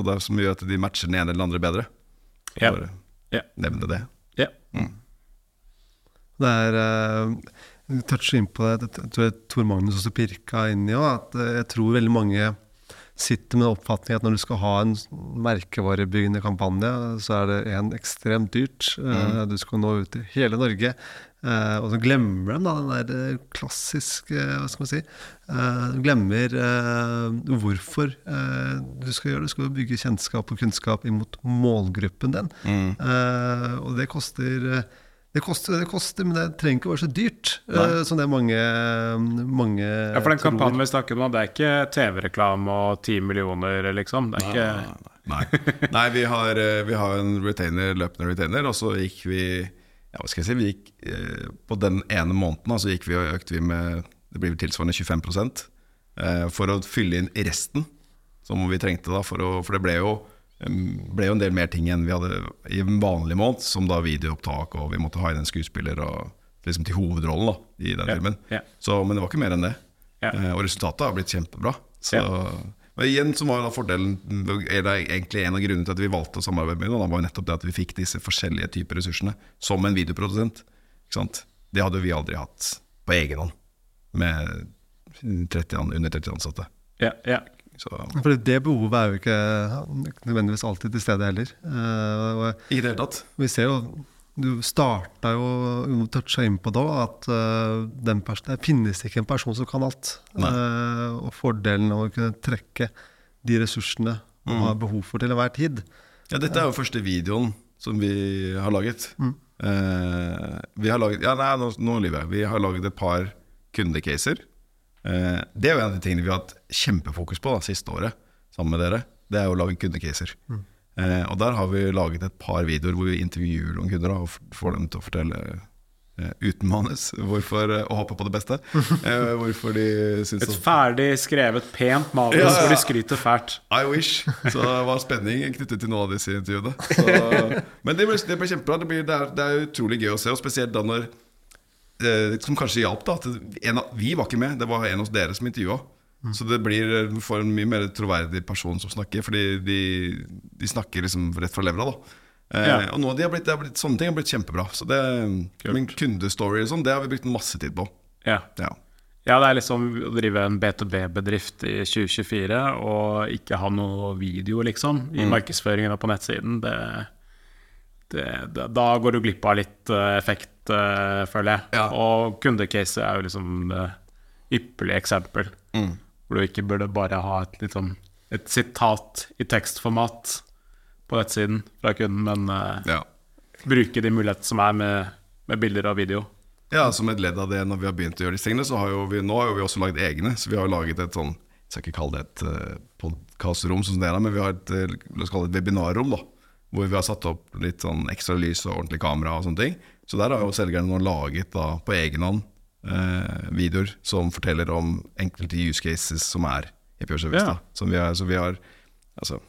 det er som gjør at de matcher den ene eller den andre bedre. Ja. Bare ja. nevne det. Ja. Mm. Det er uh, touch inn på det, jeg tror Tor Magnus også pirka inn i òg, at eh, jeg tror veldig mange sitter med oppfatning at når du skal ha en merkevarebyggende kampanje, så er det en ekstremt dyrt. Eh, mm. Du skal nå ut i hele Norge. Uh, og så glemmer de da, den der klassiske Hva skal man si uh, Glemmer hvorfor du skal gjøre det. Du skal bygge kjennskap og kunnskap imot målgruppen din. Mm. og det koster det koster, det koster, men det trenger ikke å være så dyrt uh, som det mange, mange Ja, For den kampanjen vi snakker om, det er ikke TV-reklame og ti millioner, liksom? Det er nei, ikke Nei, nei vi, har, eh, vi, har, en retainer, løpende retainer, og så gikk vi ja, hva skal jeg si, vi gikk, eh, På den ene måneden så gikk vi og økte vi med det blir tilsvarende 25 eh, for å fylle inn resten som vi trengte. da, for, å, for det ble jo ble jo en del mer ting enn vi hadde i en vanlig måned, som da videoopptak, og vi måtte ha inn en skuespiller og, liksom til hovedrollen da, i den ja, filmen. Ja. Så, men det var ikke mer enn det. Eh, og resultatet har blitt kjempebra. Så, men igjen så var da fordelen Eller egentlig en av grunnene til at vi valgte å samarbeide med dem, var jo nettopp det at vi fikk disse forskjellige typer ressursene som en videoprodusent. Det hadde vi aldri hatt på egen hånd med 30, under 30 ansatte. Ja, ja. Så. For det behovet er jo ikke nødvendigvis alltid til stede heller. Uh, I det hele tatt. Vi ser jo du starta jo å toucha inn på da at uh, det finnes ikke en person som kan alt. Uh, og fordelen av å kunne trekke de ressursene man mm. har behov for til enhver tid. Ja, dette er jo første videoen som vi har laget. Mm. Uh, vi har laget Ja, nei, nå, nå lyver jeg. Vi har laget et par kundecaser det er jo en av de tingene vi har hatt kjempefokus på da, siste året sammen med dere. Det er å lage kundecaser. Mm. Eh, og der har vi laget et par videoer hvor vi intervjuer noen kunder da, og får dem til å fortelle eh, uten manus hvorfor, og håpe på det beste. (laughs) hvorfor de syns Et ferdig skrevet, pent manus ja, ja. hvor de skryter fælt. I wish. Så det var spenning knyttet til noen av disse intervjuene. Så, (laughs) men det ble, det ble kjempebra. Det, blir, det, er, det, er, utrolig gøy å se, og spesielt da når eh, som kanskje hjalp. da av, Vi var ikke med, det var en av dere som intervjua. Så det blir for en mye mer troverdig person som snakker, fordi de, de snakker liksom rett fra levra. da eh, Ja. Og nå de har blitt, de har blitt, sånne ting har blitt kjempebra. Så det, Men kundestory og sånn, det har vi brukt masse tid på. Ja. Ja. ja, det er liksom å drive en B2B-bedrift i 2024 og ikke ha noe video, liksom, i markedsføringen og på nettsiden. Det, det, da går du glipp av litt eh, effekt, uh, føler jeg. Ja. Og kundecaset er jo liksom det ypperlige eksempel. Hvor du ikke burde bare ha et, liksom, et sitat i tekstformat på nettsiden fra kunden, men uh, Ja. bruke de mulighetene som er med, med bilder og video. Ja, som et ledd av det når vi har begynt å gjøre disse tingene, så har jo vi, nå har jo vi også lagd egne. Så vi har laget et sånn Jeg skal ikke kalle det et uh, podkastrom, men vi har et, eh, det et webinarrom. da Hvor vi har satt opp litt sånn ekstra lys og ordentlig kamera og sånne ting. Så der har jo selgerne nå laget da på egen hånd eh, videoer som forteller om enkelte use cases som er i Service. Ja. vi har, Så vi har Altså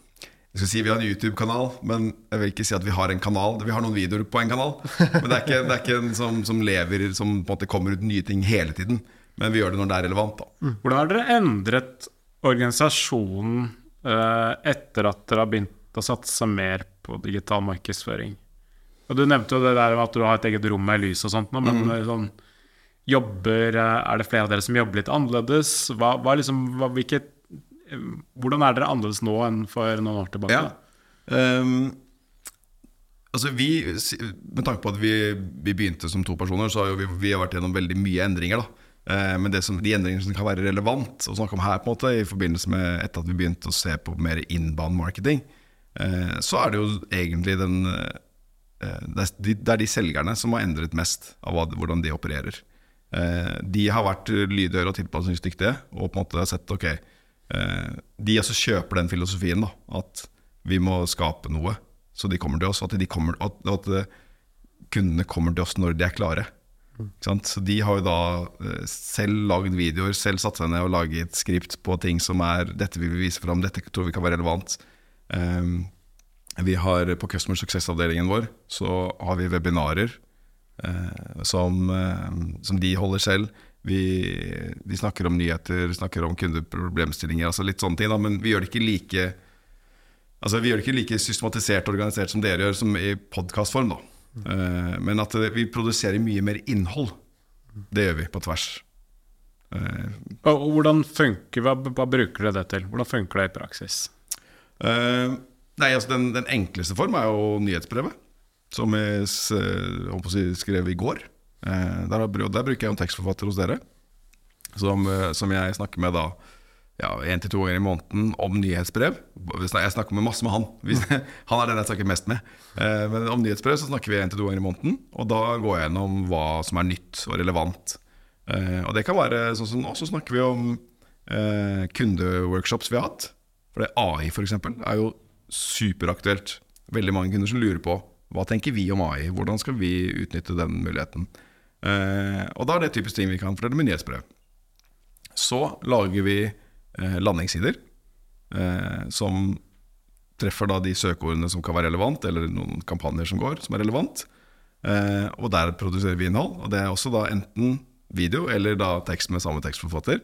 jeg skal si vi har en YouTube-kanal, men jeg vil ikke si at vi har en kanal. Vi har noen videoer på en kanal, men det er ikke, det er ikke en som, som lever Som på en måte kommer ut nye ting hele tiden. Men vi gjør det når det er relevant. da Hvordan har dere endret organisasjonen eh, etter at dere har begynt å satse mer på digital markedsføring? Og Du nevnte jo det der at du har et eget rom med lys og sånt, men Mm. sånn, jobber, eh, er det flere av dere som jobber litt annerledes? Hva, hva liksom, hva, hvilket, eh, hvordan er dere annerledes nå enn for noen år tilbake? Ja. Um, altså vi, Med tanke på at vi, vi begynte som to personer, så har vi, vi har vært gjennom veldig mye endringer. da Eh, Men det som, de endringene som kan være relevant å snakke om her, på en måte i forbindelse med etter at vi begynte å se på mer inbound marketing, eh, så er det jo egentlig den de, det er de selgerne som har endret mest av hvordan de opererer. Eh, de har vært lydhøre og tilpasningsdyktige og på en måte sett ok, eh, de også kjøper den filosofien da, at vi må skape noe, så de kommer til oss. At, kommer, at, eh, kundene kommer til oss når de er klare. Så de har jo da eh, selv lagd videoer, selv satt seg ned og laget skript på ting som er Dette vil vi vise fram, dette tror vi kan være relevant. Um, vi har På Customer Success-avdelingen vår så har vi webinarer eh, som, eh, som de holder selv. Vi, vi snakker om nyheter, snakker om kundeproblemstillinger, altså litt sånne ting. Da, men vi gjør det ikke like Altså Vi gjør det ikke like systematisert og organisert som dere gjør, som i podkastform. Uh, men at eh, vi produserer mye mer innhold. Det gjør vi på tvers. Eh, Og, hvordan funker, hva, hva bruker dere det til? Hvordan funker det i praksis? Eh, nei, altså den, den enkleste form er jo nyhetsbrevet, som jeg s- eh, skrev i går. Eh, der, der bruker jeg en tekstforfatter hos dere, som, eh, som jeg snakker med da ja, én til to ganger i måneden om nyhetsbrev. Jeg snakker med masse med han. (laughs) Han er den jeg snakker mest med. Men om nyhetsbrev så snakker vi én til to ganger i måneden. Og da går jeg gjennom hva som er nytt og relevant. Og det kan være sånn som nå, så snakker vi om kundeworkshops vi har hatt. For det AI eksempel, er jo superaktuelt. Veldig mange kunder som lurer på hva tenker vi om AI, hvordan skal vi utnytte den muligheten. Eh, og da er det typisk ting vi kan fortelle med nyhetsbrev. Så lager vi eh, landingssider eh, som treffer da de søkeordene som kan være relevant, eller noen kampanjer som går, som er relevant. Eh, og der produserer vi innhold. Og det er også da enten video eller da tekst med samme tekstforfatter.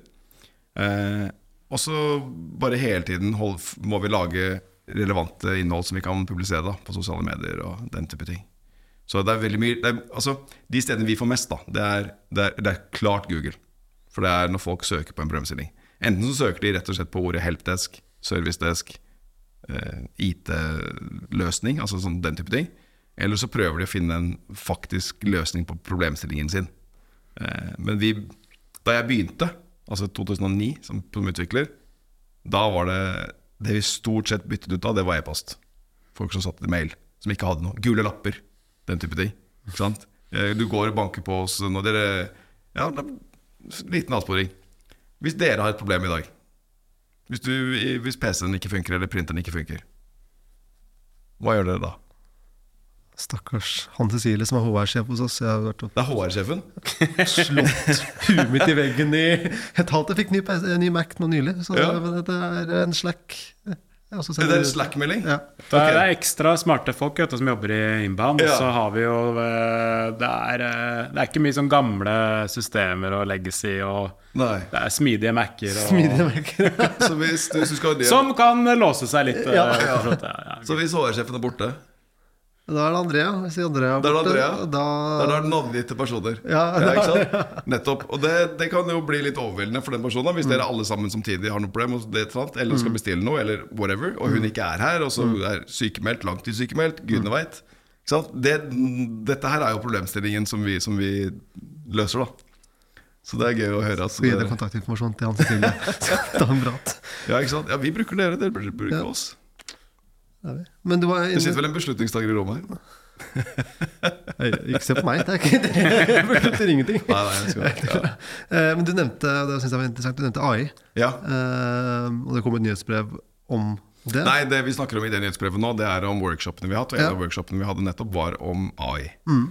Eh, og så bare hele tiden hold, må vi lage relevante innhold som vi kan publisere da, på sosiale medier og den type ting. Så det er veldig mye er, altså, De stedene vi får mest, da, det er, det, er, det er klart Google. For det er når folk søker på en problemstilling. Enten så søker de rett og slett på ordet helpdesk, servicedesk, eh, IT-løsning, altså sånn, den type ting. Eller så prøver de å finne en faktisk løsning på problemstillingen sin. Eh, men vi, da jeg begynte, altså 2009 som, som utvikler, da var det det vi stort sett byttet ut av, det var e-post. Folk som satte mail, som ikke hadde noe. Gule lapper, den type ting. Ikke sant? Eh, Du går og banker på oss når dere Ja, liten avsporing. Hvis dere har et problem i dag, hvis, hvis PC-en ikke funker eller printeren ikke funker, hva gjør dere da? Stakkars han Cecilie som er HR-sjef hos oss. Jeg har vært og Det er HR-sjefen. slått (laughs) huet mitt i veggen i et halvt Jeg fikk ny, ny Mac nå nylig, så Ja. det, det er en slack. Det er en Slack-melding? Ja. Det er, det er ekstra smarte folk vet som jobber i inbound. Ja. Og så har vi jo eh, det er, eh, det er ikke mye sånn gamle systemer og legacy og Nei. Det er smidige Mac-er og Smidige merker. (laughs) Så hvis, du, hvis skal det, Som kan låse seg litt. eh, Ja. ja. Så hvis HR-sjefen er borte, Da er det Andrea. Hvis Andrea er Da er det borte, Andrea. Da, da er det navngitte personer. Ja, ikke sant? (laughs) Nettopp. Og det, det kan jo bli litt overveldende for den personen hvis hvis dere alle sammen samtidig har noe problem, det, er eller skal bestille noe, eller whatever, og hun ikke er her, og så er sykemeldt, langtidssykemeldt, gudene veit. Det, dette her er jo problemstillingen som vi, som vi løser, da. Så det er gøy å høre Altså, Så gi dere kontaktinformasjon til Hans Cecilie. (laughs) Ja, ikke sant? Ja, vi bruker dere, dere bruker Ja. oss. Det. Men du var Det inne sitter vel en beslutningstaker i rommet her? Ikke se på meg, det er ikke (laughs) det betyr ingenting. Nei, nei, jeg skal, (laughs) ja. Eh, Men du nevnte det synes jeg var interessant, du nevnte AI. ja. Eh, og det kom et nyhetsbrev om det. Nei, det vi snakker om i det nyhetsbrevet nå, det er om workshopene vi har hatt. Og en Ja. av workshopene vi hadde nettopp, var om AI. Mm.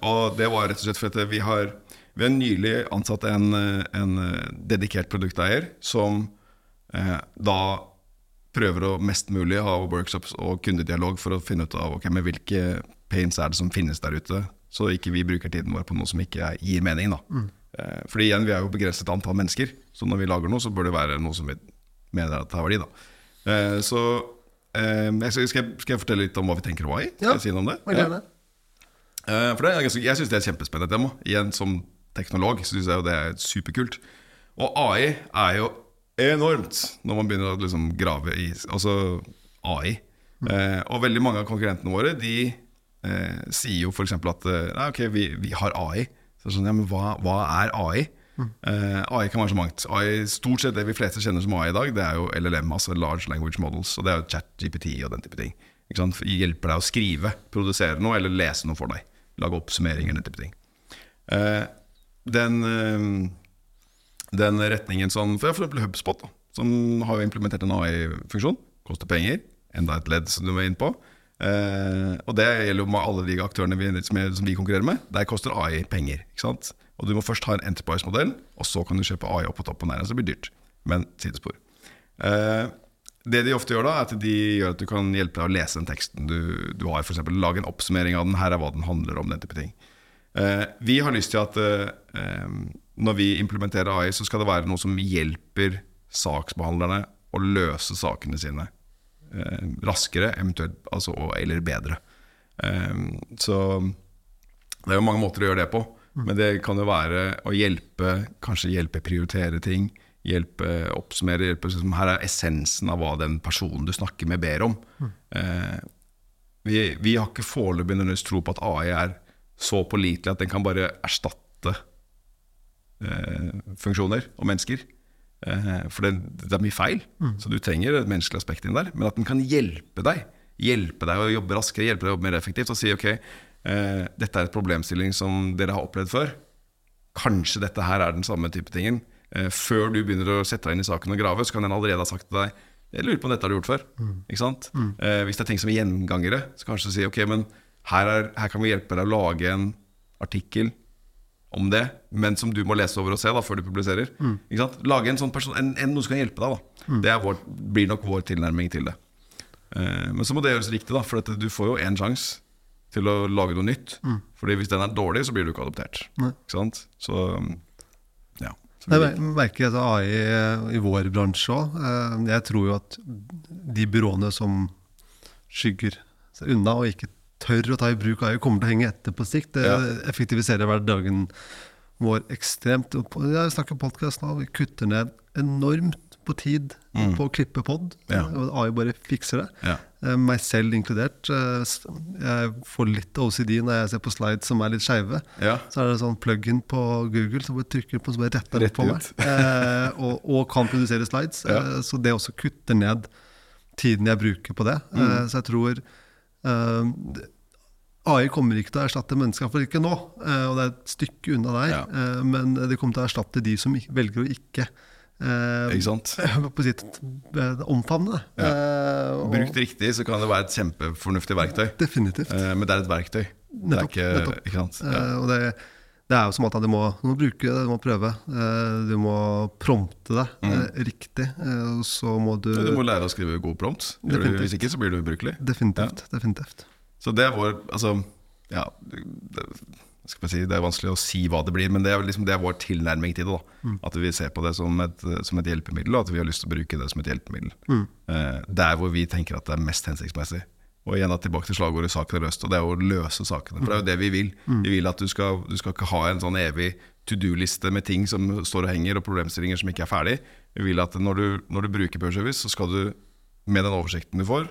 og det var rett og slett fordi vi har, vi har nylig ansatt en, eh, en eh, dedikert produkteier som eh, da prøver å mest mulig ha workshops og kundedialog for å finne ut av ok, men hvilke pains er det som finnes der ute, så ikke vi bruker tiden vår på noe som ikke gir mening. da. Mm. fordi igjen, vi er jo begrenset antall mennesker, så når vi lager noe, så bør det være noe som vi mener at har verdi. da. Eh, så eh, skal, jeg, fortelle litt om hva vi tenker AI? Skal jeg si noe om det? Ja. Eh, For det er Jeg syns det er et kjempespennende tema. Igjen som teknolog syns jeg jo det er superkult. Og AI er jo enormt når man begynner å liksom grave i altså AI. Eh, og veldig mange av konkurrentene våre De eh, sier jo f.eks. at eh, Nei, ok, vi, vi har AI. Så sånn, ja, men hva, hva er AI? Eh, AI kan være så mangt. AI, stort sett det vi fleste kjenner som AI i dag, det er jo LLM, altså Large Language Models. Og det er jo chat, GPT og den type ting. Hjelper deg å skrive, produsere noe eller lese noe for deg. Lage oppsummeringer, den type ting. Eh, den, den retningen sånn For eksempel HubSpot, da, som har jo implementert en AI-funksjon. Koster penger. Enda et ledd som du var inne på. Eh, og det gjelder jo med alle de aktørene vi, som, er, som vi konkurrerer med. Der koster AI penger. ikke sant? Og du må først ha en enterprise-modell, og så kan du kjøpe AI opp på toppen der. Så det blir dyrt. Men sidespor. Eh, det de ofte gjør da, er at de gjør at du kan hjelpe deg å lese den teksten du, du har. For eksempel, lage en oppsummering av den. Her er hva den handler om. den type ting. Eh, vi har lyst til at eh, eh, når vi implementerer AI, så skal det være noe som hjelper saksbehandlerne å løse sakene sine eh, raskere, eventuelt altså, eller bedre. Eh, så det er jo mange måter å gjøre det på. Men det kan jo være å hjelpe Kanskje hjelpe prioritere ting. Hjelpe oppsummere. Hjelpe, liksom, her er essensen av hva den personen du snakker med, ber om. Eh, vi, vi har ikke foreløpig nødvendigvis tro på at AI er så pålitelig at den kan bare erstatte funksjoner og mennesker. Eh, for det, det er mye feil, så du trenger et menneskelig aspekt inn der. Men at den kan hjelpe deg Hjelpe deg å jobbe raskere, hjelpe deg å jobbe mer effektivt. Og si ok, eh, dette er et problemstilling som dere har opplevd før. Kanskje dette her er den samme type tingen. Eh, før du begynner å sette deg inn i saken og grave, så kan den allerede ha sagt til deg Jeg lurer på om dette har du gjort før. Ikke sant? Eh, hvis det er ting som er gjengangere, så kanskje si ok, men her, er, her kan vi hjelpe deg å lage en artikkel om det, men som du må lese over og se da, før du publiserer. Sant? Lage en sånn person, en, en, noe som kan hjelpe deg. Da. Det er vår, blir nok vår tilnærming til det. Eh, men så må det gjøres riktig, da, for at du får jo én sjanse til å lage noe nytt. Fordi hvis den er dårlig, så blir du ikke adoptert. Nei. Ikke sant? Så ja. Så Jeg merker dette AI i vår bransje òg. Jeg tror jo at de byråene som skygger seg unna og ikke tør å ta i bruk AI, kommer til å henge etter på sikt. Det Ja. effektiviserer hverdagen vår ekstremt. Jeg snakker podkast nå, vi kutter ned enormt på tid Mm. på å klippe pod. Ja. AI bare fikser det. Ja. Eh, Meg selv inkludert. Eh, Jeg får litt OCD når jeg ser på slides som er litt skeive. Ja. Så er det sånn plug-in på Google som bare trykker på, som bare retter Rett på meg. Eh, og, og kan produsere slides. Så det også kutter ned tiden jeg bruker på det. Mm. Så jeg tror AI kommer ikke til å erstatte mennesker, for ikke nå. Eh, og det er et stykke unna der. Ja. Eh, men det kommer til å erstatte de som velger å ikke eh, Ikke sant? (laughs) på sitt eh, omfavne det. Ja. Eh, og- Brukt riktig så kan det være et kjempefornuftig verktøy. Definitivt. Eh, Men det er et verktøy. Det er Nettopp, ikke, nettopp. ikke sant? Ja. Eh, og det, det er jo som at du må, du må bruke det, du må prøve. Eh, du må prompte det mm. riktig. eh, og så må du Du må lære å skrive god prompt. Definitivt. Hvis ikke så blir du ubrukelig. Definitivt. definitivt. Så det er vår Altså, ja det, skal jeg si, det er vanskelig å si hva det blir, men det er, liksom, det er vår tilnærming til det. da At vi ser på det som et, som et hjelpemiddel, og at vi har lyst til å bruke det som et hjelpemiddel. Mm. der hvor vi tenker at det er mest hensiktsmessig. Og igjen da, tilbake til slagordet 'saken er løst', og det er å løse sakene. For det er jo det vi vil. Vi vil at du skal, du skal ikke ha en sånn evig to do-liste med ting som står og henger, og problemstillinger som ikke er ferdig. Vi vil at når du, når du bruker Purservice, så skal du med den oversikten du får,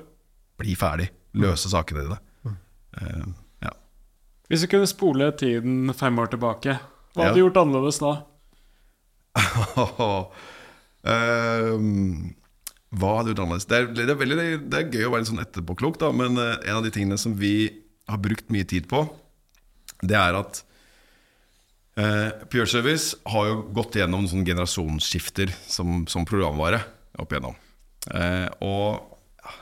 bli ferdig. Løse sakene dine. Uh, ja. Hvis du kunne spole tiden fem år tilbake, hva Ja. hadde du gjort annerledes da? (laughs) Ehm, hva hadde gjort annerledes? Det er, det, er veldig, det er gøy å være litt sånn etterpåklok, da, men eh, en av de tingene som vi har brukt mye tid på, det er at eh, Pure Service har jo gått gjennom sånne generasjonsskifter som, som programvare opp igjennom. Eh, og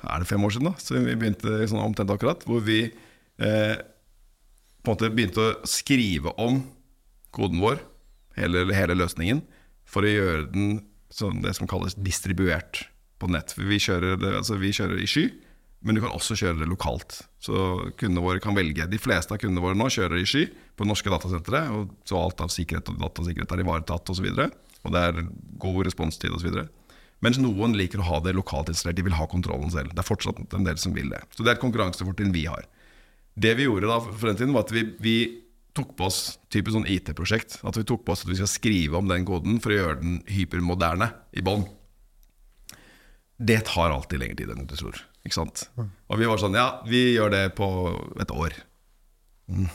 er det fem år siden, da? Så vi begynte sånn omtrent akkurat. Hvor vi eh, på en måte begynte å skrive om koden vår, hele, hele løsningen, for å gjøre den sånn det som kalles distribuert på nett. Vi kjører, det, altså vi kjører i sky, men du kan også kjøre det lokalt. Så kundene våre kan velge. De fleste av kundene våre nå kjører i sky på norske datasentre, og så alt av sikkerhet og datasikkerhet er ivaretatt osv. Og, og det er god responstid osv. Mens noen liker å ha det lokalt installert. De vil ha kontrollen selv. Det er fortsatt en del som vil det. Så det er et konkurransefortrinn vi har. Det vi gjorde da for den tiden, var at vi, vi tok på oss typisk sånn IT-prosjekt. At vi tok på oss at vi skal skrive om den koden for å gjøre den hypermoderne i bånn. Det tar alltid lengre tid enn du tror. Ikke sant? Og vi var sånn Ja, vi gjør det på et år. Mm,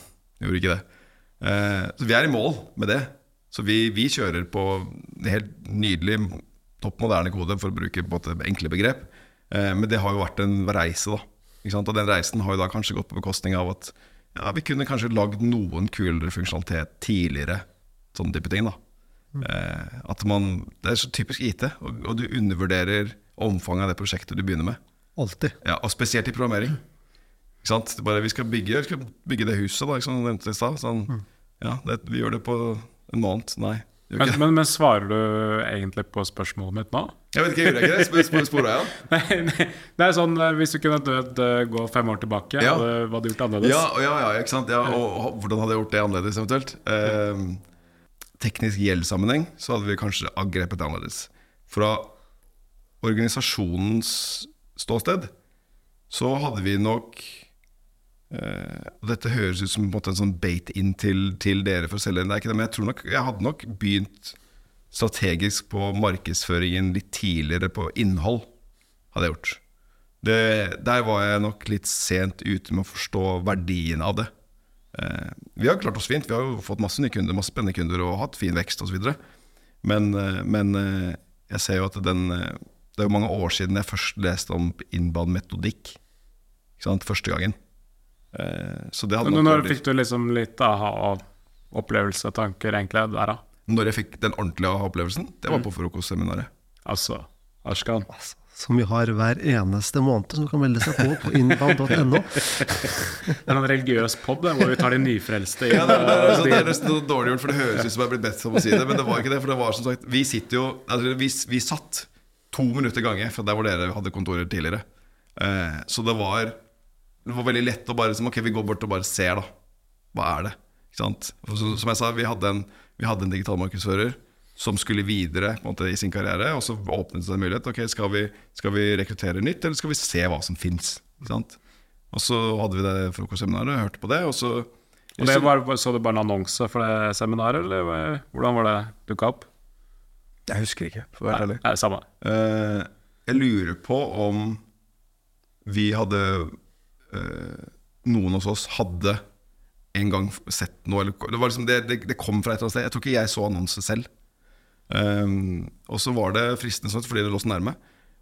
gjorde ikke det. Eh, så vi er i mål med det. Så vi, vi kjører på helt nydelig, topp moderne kode, for å bruke på en enkle begrep. Eh, men det har jo vært en reise, da. Ikke sant? Og den reisen har jo da kanskje gått på bekostning av at ja, vi kunne kanskje lagd noen kulere funksjonalitet tidligere. Sånne type ting. da eh, At man, Det er så typisk IT, og, og du undervurderer omfanget av det prosjektet du begynner med. Alltid. Ja, Og spesielt i programmering. Ikke sant? Det bare, vi, skal bygge, vi skal bygge det huset, da, som du nevnte i stad. Sånn, ja, det, vi gjør det på en måned. Nei. Men, men, men svarer du egentlig på spørsmålet mitt nå? Jeg vet ikke, gjorde jeg ikke det? Spor, spora jeg, ja? (laughs) Nei, nei, det er sånn, eh, Hvis du kunne dødd, eh, gå fem år tilbake, Ja. hadde, hva hadde du gjort annerledes? Ja, ja, ja, ikke sant? Ja, og, og hvordan hadde jeg gjort det annerledes eventuelt? Eh, teknisk gjeldssammenheng så hadde vi kanskje angrepet det annerledes. Fra organisasjonens ståsted så hadde vi nok eh, dette høres ut som en, sånn bait-in til, til dere for å selge, det er ikke det, men jeg tror nok jeg hadde nok begynt strategisk på markedsføringen litt tidligere på innhold, hadde jeg gjort. Det, der var jeg nok litt sent ute med å forstå verdien av det. Eh, vi har klart oss fint, vi har jo fått masse nye kunder, masse spennende kunder og hatt fin vekst osv. Men, eh, men eh, jeg ser jo at den Det er jo mange år siden jeg først leste om inbound-metodikk. Ikke sant, Første gangen. Eh, så det hadde Men Når vært fikk du liksom litt aha-opplevelse, tanker, egentlig, der da? Når jeg fikk den ordentlige aha-opplevelsen, det var på frokostseminaret. Altså, Ashkan. Som vi har hver eneste måned, som kan melde seg på på innbad.no. (laughs) Det er en religiøs pod hvor vi tar de nyfrelste inn. Ja, det, er- det, er- det, er nesten noe dårlig gjort, for det høres ut som jeg er blitt bedt om å si det, men det var ikke det. For det var som sagt Vi sitter jo altså, vi, vi satt to minutter gange fra der hvor dere hadde kontorer tidligere. Eh, så det var Det var veldig lett å bare liksom, Ok, vi går bort og bare ser, da. Hva er det? Så, som jeg sa, vi hadde en, vi hadde en digital markedsfører som skulle videre måte, i sin karriere, og så åpnet det seg en mulighet. Ok, skal vi, skal vi rekruttere nytt, eller skal vi se hva som fins? Og så hadde vi det frokostseminaret, hørte på det, og så Og det var, Så du bare en annonse for det seminaret, eller hvordan var det dukka opp? Jeg husker ikke, for å være ærlig. Nei, samme. Eh, jeg lurer på om vi hadde eh, Noen hos oss hadde en gang sett noe eller, det, var liksom det, det, det kom fra et eller annet sted. Jeg tror ikke jeg så annonsen selv. Um, og så var det fristende sånn, fordi det lå så nærme.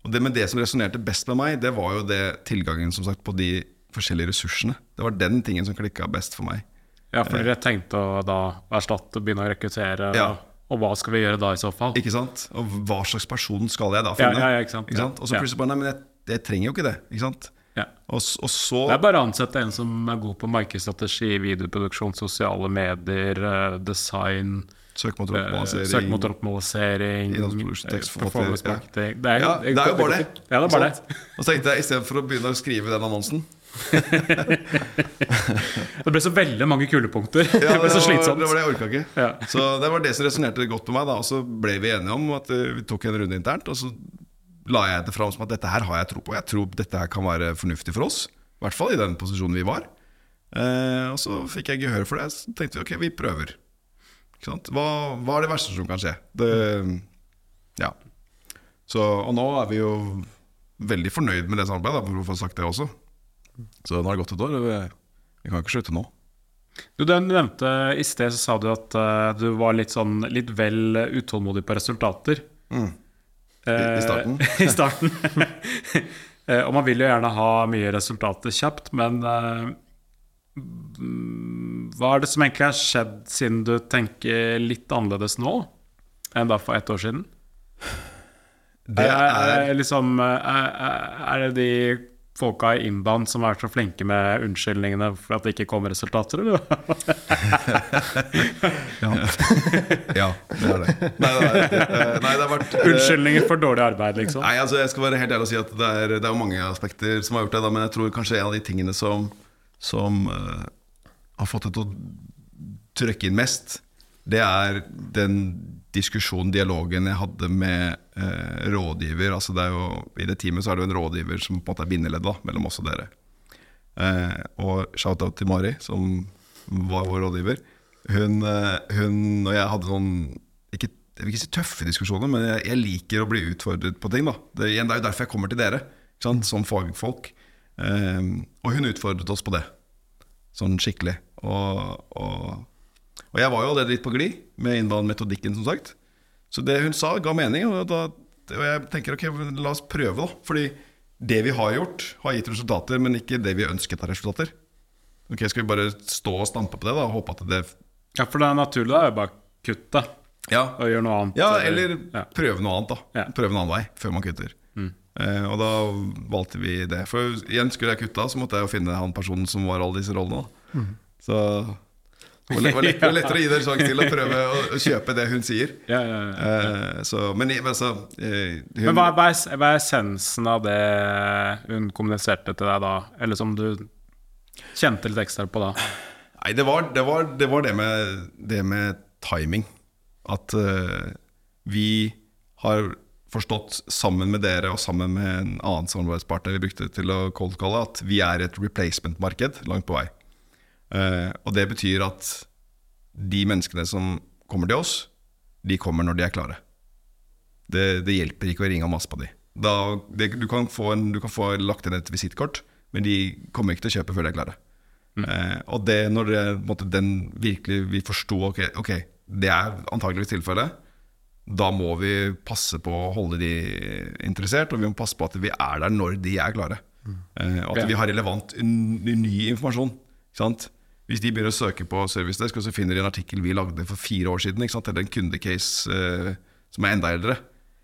Og det, med det som resonnerte best med meg, det var jo det tilgangen som sagt, på de forskjellige ressursene. Det var den tingen som klikka best for meg. Ja, for dere tenkte å da erstatte, begynne å rekruttere, Ja. Og, hva skal vi gjøre da i så fall? Ikke sant? Og hva slags person skal jeg da finne? ja, ja, ikke sant. Ikke sant? Og så plutselig bare Nei, men jeg, jeg trenger jo ikke det. Ikke sant? Ja. Og, og så Det er bare å ansette en som er god på markedsstrategi, videoproduksjon, sosiale medier, eh, design, søkemotoroptimalisering eh, performance marketing. Er, det er jo bare det. Ja, det er bare det. Og så tenkte jeg istedenfor å begynne å skrive den annonsen (laughs) Det ble så veldig mange kulepunkter. Ja, det ble så slitsomt. Det var det jeg orka ikke. Ja. Så det var det som resonnerte godt med meg. da Og så ble vi enige om at eh, vi tok en runde internt. Og så la jeg det fram som at dette her har jeg tro på. Jeg tror dette her kan være fornuftig for oss. I hvert fall i den posisjonen vi var. Eh, og så fikk jeg gehør for det. Så tenkte vi ok, vi prøver. Hva, hva er det verste som kan skje? Det, ja. Så, og nå er vi jo veldig fornøyd med det samarbeidet, for å få sagt det også. Så nå har det gått et år. og Vi, vi kan ikke slutte nå. Du du nevnte I sted så sa du at uh, du var litt sånn litt vel utålmodig på resultater. Mm. I, I starten. Eh, (laughs) I starten. (laughs) Eh, og man vil jo gjerne ha mye resultater kjapt, men hva er det som egentlig har skjedd siden du tenker litt annerledes nå enn da for ett år siden? Det er, er, liksom, er- er det de folka i inbound som er så flinke med unnskyldningene for at det ikke kommer resultater, eller? (laughs) Ja, det er det. Nei, det, er, eh, nei, det har vært eh, Unnskyldninger for dårlig arbeid, liksom? Nei, altså Jeg skal være helt ærlig og si at det er, det er mange aspekter som har gjort det. Da, men jeg tror kanskje en av de tingene som, som uh, har fått det til å trykke inn mest, det er den diskusjonen, dialogen jeg hadde med rådgiver. Altså det jo, I det teamet så er det jo en rådgiver som på en måte er bindeleddet mellom oss og dere. Eh, og shout-out til Mari, som var vår rådgiver. Hun, eh, hun og jeg hadde sånn ikke, Jeg vil ikke si tøffe diskusjoner, men jeg, jeg liker å bli utfordret på ting. da Det, det er jo derfor jeg kommer til dere, som fagfolk. Eh, og hun utfordret oss på det, sånn skikkelig. Og, og, og jeg var jo allerede litt på glid med innvandrermetodikken, som sagt. Så det hun sa, ga mening. Og, da, og jeg tenker ok, la oss prøve, da. Fordi det vi har gjort, har gitt resultater, men ikke det vi ønsket av resultater. Ok, Skal vi bare stå og stampe på det da og håpe at det Ja, for det er naturlig da, å bare kutte Ja, og gjøre noe annet. ja eller ja. prøve noe annet, da. Ja. Prøve en annen vei før man kutter. Eh, og da valgte vi det. For igjen skulle jeg kutta, så måtte jeg jo finne han personen som var alle disse rollene. Da. Så det var, lett, var, lettere å gi dere sjanse til å prøve å, kjøpe det hun sier. Ja, ja, ja. Eh, så, men, altså eh, hun, Men hva, hva, er, hva er essensen av det hun kommuniserte til deg da? Eller som du kjente litt ekstra på da? Nei, det var det, var, det, var det, med, det med timing. At uh, vi har forstått sammen med dere og sammen med en annen samarbeidspartner vi brukte til å cold-calle, at vi er et replacement-marked langt på vei. Eh, og det betyr at de menneskene som kommer til oss, de kommer når de er klare. Det, det hjelper ikke å ringe og mase på de. Da, det, du, kan få en, du kan få lagt inn et visittkort, men de kommer ikke til å kjøpe før de er klare. Eh, og det når det, måte, den virkelig vi forsto ok, det er antakeligvis tilfellet, da må vi passe på å holde de interessert, og vi må passe på at vi er der når de er klare. Eh, og at vi har relevant ny informasjon. Ikke sant? Hvis de begynner å søke på Servicedesk, og så finner de en artikkel vi lagde for fire år siden, eller en kundecase eh, som er enda eldre,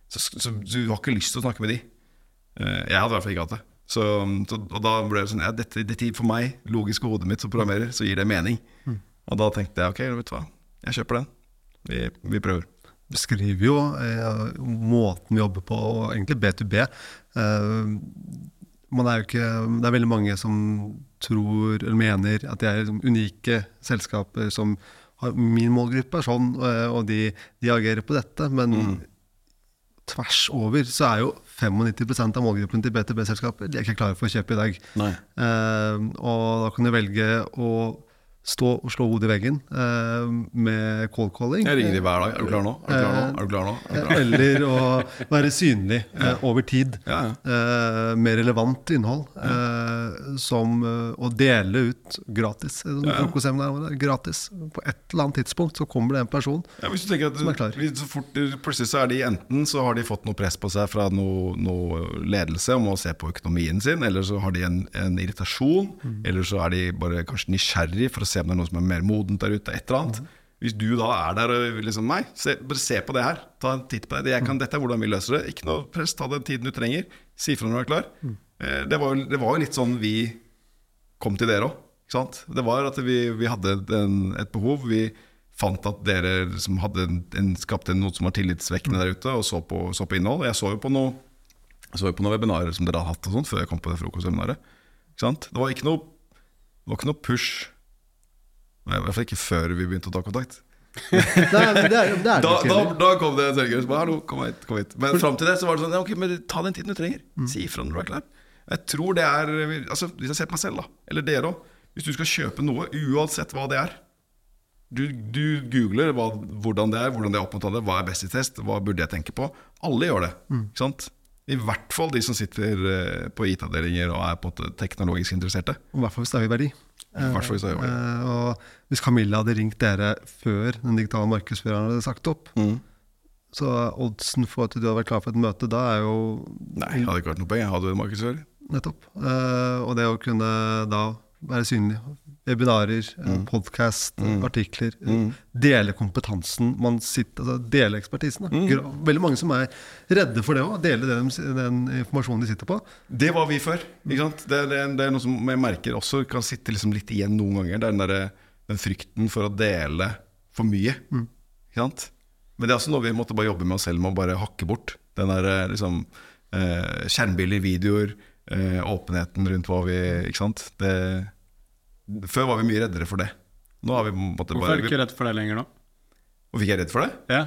så, så du har ikke lyst til å snakke med de. Eh, jeg hadde i hvert fall ikke hatt det. Så, så, og da ble det sånn ja, dette, dette For meg, logisk hodet mitt som programmerer, så gir det mening. Og da tenkte jeg ok, vet du hva, jeg kjøper den. Vi, vi prøver. beskriver jo eh, måten vi jobber på, og egentlig B2B. Eh, er jo ikke, det er veldig mange som tror eller mener at de er liksom unike selskaper som har Min målgruppe er sånn, eh, og de, de agerer på dette. Men tvers over så er jo 95% av målgruppen til B2B-selskaper de er ikke klare for å kjøpe i dag. Eh, og da kan du velge å stå og slå hodet i veggen eh, med cold calling. Jeg ringer de hver dag. Er du klar nå? Er du klar nå? Er du klar nå? Er du klar? Eller å være synlig eh, over tid. Ja, ja. Eh, med relevant innhold. Eh, som eh, å dele ut gratis. Eh, gratis. På et eller annet tidspunkt så kommer det en person. Ja, hvis du at Som er klar. så fort, Plutselig så er de enten så har de fått noe press på seg fra noe, noe ledelse om å se på økonomien sin, eller så har de en, en irritasjon, Mm. eller så er de bare kanskje nysgjerrig for å se om det er noe som er mer modent der ute. Et eller annet. Mm. Hvis du da er der og liksom Nei, se, bare se på det her. Ta en titt på det. Jeg Mm. kan, dette er hvordan vi løser det. Ikke noe press. Ta den tiden du trenger. Si fra når du er klar. eh, det, var, det var jo litt sånn vi kom til dere òg. Det var at vi, vi hadde en, et behov. Vi fant at dere som hadde en, en, skapte noe som var tillitsvekkende der ute, og så på, så på innhold. Jeg så jo på noe så jo på noen webinarer som dere hadde hatt og sånt, før jeg kom på det frokostseminaret. Det var ikke noe, det var ikke noe push. I hvert fall ikke før vi begynte å ta kontakt. (laughs) Nei, men det er, det er Da, da, da kom det en seriøs bare, Hallo, kom hit, kom hit. Men fram til det så var det sånn ja, Ok, men ta den tiden du trenger. Si ifra når du er klar. Jeg tror det er Altså, Hvis jeg ser på meg selv, da, eller dere òg Hvis du skal kjøpe noe, uansett hva det er Du, du googler hva, hvordan det er, hvordan det er opp mot hva er best i test, hva burde jeg tenke på. Alle gjør det. Ikke sant? I hvert fall de som sitter eh, på IT-avdelinger og er på teknologisk interesserte. Er. I hvert fall hvis det er i verdi. Eh, og hvis Camilla hadde ringt dere før den digitale markedsføreren hadde sagt opp, så oddsen for at du hadde vært klar for et møte da, er jo Nei, det hadde ikke vært noe poeng. Jeg hadde markedsfører. nettopp. Eh, og det å kunne da være synlig. Webinarer, mm. podkast, artikler. Mm. Dele kompetansen. Man sitter, altså dele ekspertisen. Gra- Veldig mange som er redde for det òg. Dele det de, den informasjonen de sitter på. Det var vi før. Ikke sant? Det, det, det er noe som jeg merker også kan sitte liksom litt igjen noen ganger. Det er den, der, den frykten for å dele for mye. Ikke sant? Men det er også noe vi måtte bare jobbe med oss selv med å bare hakke bort. Den der eh, liksom eh, Skjermbilder, videoer, eh, åpenheten rundt hva vi Ikke sant? Det, før var vi mye reddere for det. Nå har vi på en måte Hvorfor er bare du ikke redd for det lenger nå? Hvorfor ikke jeg er redd for det? Ja.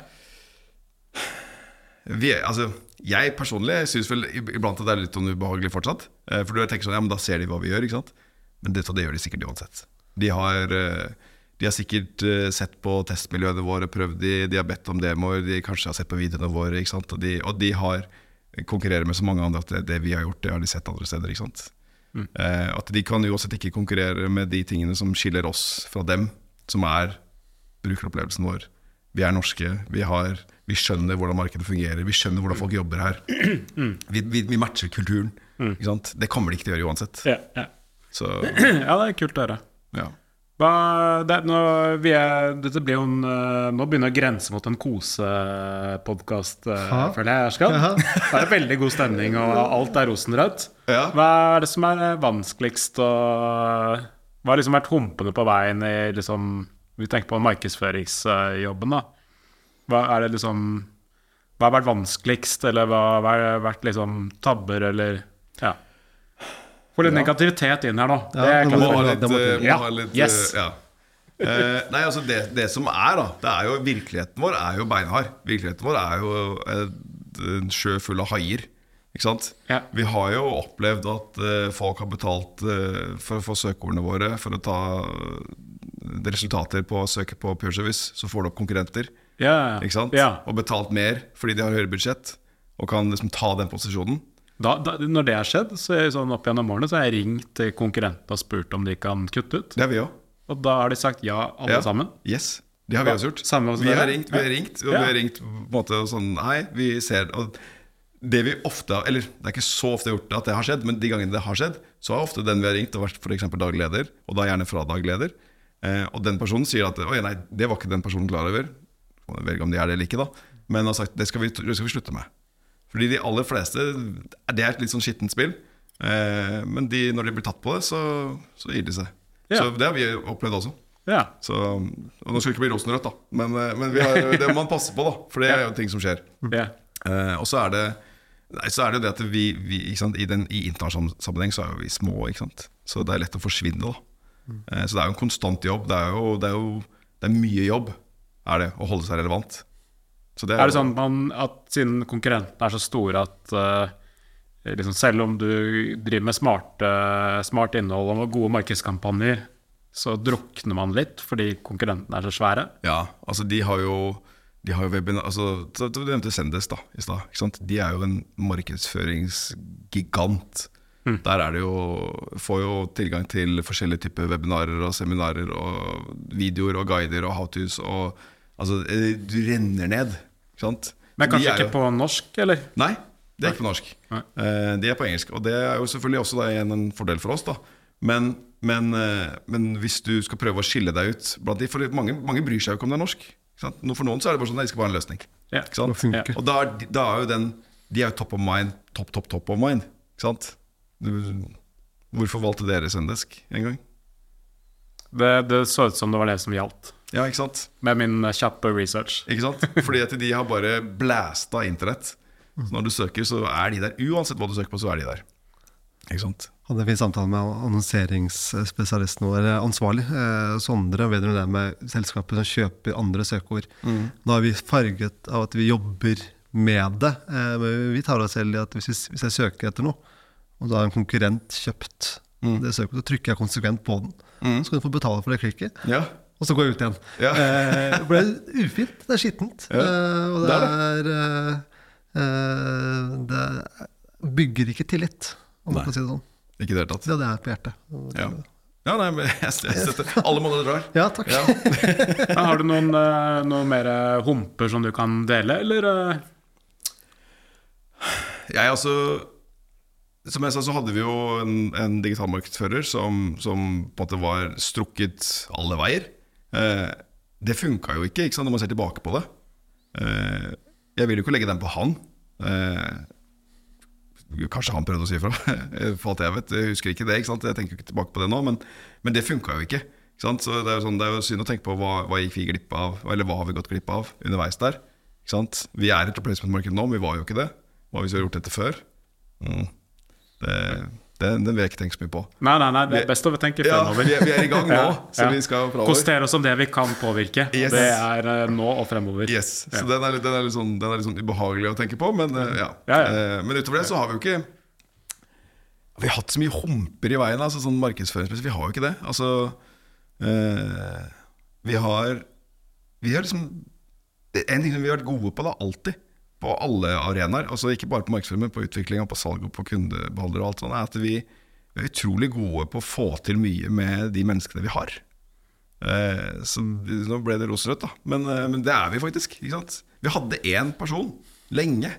Vi, er- altså, jeg personlig syns vel iblant at det er litt sånn ubehagelig fortsatt. Eh, For du tenker sånn, ja, men da ser de hva vi gjør, ikke sant? Men det, det gjør de sikkert uansett. De har, eh, de har sikkert eh, sett på testmiljøene våre, prøvd de, de har bedt om demoer, de kanskje har sett på videoene våre, ikke sant? Og de, og de har konkurrerer med så mange andre at det, det vi har gjort, det har de sett andre steder. ikke sant? Eh, at de kan uansett ikke konkurrere med de tingene som skiller oss fra dem, som er brukeropplevelsen vår. Vi er norske, vi, har, vi skjønner hvordan markedet fungerer, vi skjønner hvordan folk jobber her. Vi, vi, vi matcher kulturen. Sant? Det kommer de ikke til å gjøre uansett. Ja, ja. Så (clears throat) ja, det er kult å høre. ja. Det, nå, vi er, dette blir jo en, eh, nå begynner jeg å grense mot en kosepodkast, Hæ? føler jeg. Skal. Ja. Det er veldig god stemning, og alt er rosenrødt. Ja. Hva er det som er eh, vanskeligst å Hva har liksom vært humpene på veien i liksom Vi tenker på markedsføringsjobben, da. Hva er det liksom Hva har vært vanskeligst, eller hva hva har vært liksom tabber, eller Ja. Få litt negativitet inn her nå. Ja, det er Må ha litt, må eh, må Ja, ha litt yes. eh, ja. Uh, nei, altså det, det som er, da det er jo, Virkeligheten vår er jo beinhard. Virkeligheten vår er jo en sjø full av haier. Ikke sant? Ja. Vi har jo opplevd at uh, folk har betalt uh, for å få søkeordene våre, for å ta resultater på å søke på Pure Service. Så får du opp konkurrenter. Ja, Ikke sant? Ja. Og betalt mer fordi de har høyere budsjett, og kan liksom ta den posisjonen. Da, da, når det har skjedd, så er det sånn opp gjennom årene, så har jeg ringt konkurrenter konkurrentene og spurt om de kan kutte ut. Det har vi også. Og da har de sagt ja, alle Ja. sammen. Yes, det har vi også gjort. samme vi, har ringt, vi har ringt, og Ja. vi har ringt på en måte sånn Nei, vi ser og det vi ofte, eller Det er ikke så ofte gjort at det har skjedd, men de gangene det har skjedd, så har ofte den vi har ringt, og vært f.eks. daglig leder, og da gjerne fra daglig leder. Eh, og den personen sier at Oi, nei, det var ikke den personen klar over. Jeg ikke om de er det eller ikke, da. Men har sagt det skal vi, det skal vi slutte med. Fordi de aller fleste Det er et litt sånn skittent spill. Eh, men de, når de blir tatt på det, så, så gir de seg. Ja. Så det har vi opplevd også. Ja. Så, og nå skal det ikke bli rosenrødt, da. Men, eh, men vi har, det må man passe på, da. For det er jo ting som skjer. ja. Eh, og så er det Nei, så er det jo det at vi, vi sant, i, den, I internasjonal sammenheng så er jo vi små, ikke sant. Så det er lett å forsvinne, da. Eh, så det er jo en konstant jobb. Det er jo, det er jo det er mye jobb, er det, å holde seg relevant. Det Er det jo- sånn man, at siden konkurrentene er så store at uh, liksom selv om du driver med smart, uh, smart innhold og gode markedskampanjer, så drukner man litt fordi konkurrentene er så svære? Ja, altså de har jo de har jo webinar, altså, Du nevnte Sendes da, i stad. De er jo en markedsføringsgigant. Der er det jo, får jo tilgang til forskjellige typer webinarer og seminarer og videoer og guider og how-tos. og altså, eh, Du renner ned. Men kanskje ikke jo- på norsk, eller? Nei, det er ikke på norsk. Nei. Eh, de er på engelsk. Og det er jo selvfølgelig også en, en fordel for oss. da men, men, eh, men hvis du skal prøve å skille deg ut blant de, For mange, mange bryr seg jo ikke om det er norsk. For noen så er det bare sånn at de skal bare ha en løsning. Ja. Og da da er jo den De er jo top of mind. Topp, topp, top of mind. Ikke sant? du, Hvorfor valgte dere Sendesk en gang? Det, det så ut som det var det som gjaldt, Ja, ikke sant? med min eh, kjappe research. Ikke sant? Fordi at de har bare blæsta internett. Så når du søker, så er de der. Uansett hva du søker på, så er de der. Ikke sant? Hadde en fin samtale med annonseringsspesialisten vår, ansvarlig, eh, Sondre, vedrørende det med selskapet som kjøper andre søkeord. Nå er vi farget av at vi jobber med det. Eh, men vi tar oss selv i at hvis, hvis jeg søker etter noe, og da har en konkurrent kjøpt det søkeordet, så trykker jeg konsekvent på den. Så kan du få betale for det klikket. Ja. Og så går jeg ut igjen. Ja. Eh, det ble ufint. Det er skittent. Ja, Eh, og det, det er, eh, eh, Det bygger ikke tillit, om man kan si det sånn. Ikke det hele tatt. Det hadde jeg på hjertet. Ja. ja, nei, men jeg støtter. Alle måneder drar. Ja, takk. Ja. (laughs) Men har du noen, eh, noen mer eh, humper som du kan dele, eller? Jeg altså Som jeg sa, så hadde vi jo en, en digital markedsfører som, som på en måte var strukket alle veier. Eh, det funka jo ikke, ikke når man ser tilbake på det. Eh, jeg vil jo ikke legge den på han. Eh, kanskje han prøvde å si ifra, (laughs) for alt jeg vet. Jeg husker ikke det. ikke? Jeg tenker ikke tilbake på det nå, men, men det funka jo ikke. ikke? Så det er, jo sånn, det er jo synd å tenke på hva, hva gikk vi glipp av, eller hva har vi gått glipp av underveis der. Vi er et replacement-marked nå, men vi var jo ikke det. Hva hvis vi hadde gjort dette før? Mm. Det, det, den vil jeg ikke tenke så mye på. Nei, nei, nei, det er best å tenke Ja, fremover. vi, er- vi er i gang nå, (laughs) Ja, så ja. vi skal fremover. Konsentrere oss om det vi kan påvirke. Yes. Det er eh, nå og fremover. Yes, så Ja. den, er, den, er litt sånn, den er litt sånn ubehagelig å tenke på, men eh, ja. Ja, ja. Eh, Men utover det så har vi jo ikke Vi har hatt så mye humper i veien, altså sånn markedsføringsmessig. Vi har jo ikke det. Altså eh, Vi har Vi har liksom En ting som vi har vært gode på, da, alltid, på alle arenaer, altså ikke bare på markedsføring, men på utvikling på salg og på kundebeholder og alt sånt, er at vi, er utrolig gode på å få til mye med de menneskene vi har. Eh, så nå ble det rosenrødt, da. Men, eh, men det er vi faktisk. Ikke sant? Vi hadde én person lenge,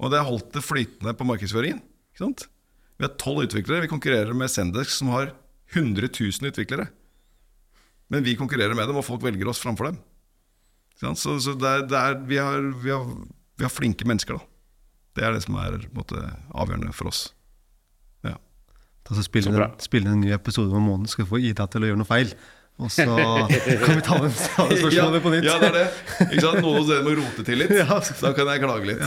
og det holdt det flytende på markedsføringen. Vi har tolv utviklere. Vi konkurrerer med Sendex, som har 100 000 utviklere. Men vi konkurrerer med dem, og folk velger oss framfor dem. Så, så det er, det er, vi, har, vi, har, vi har flinke mennesker, da. Det er det som er måte, avgjørende for oss. Ja. Ta så spille, Så bra. en, spille en ny episode om måneden, skal få Ida til å gjøre noe feil. Og så (laughs) kan vi ta den spørsmålet på nytt. Ja, det er det. Ikke sant? Noen hos dere må rote til litt. (laughs) Ja. Da kan jeg klage litt.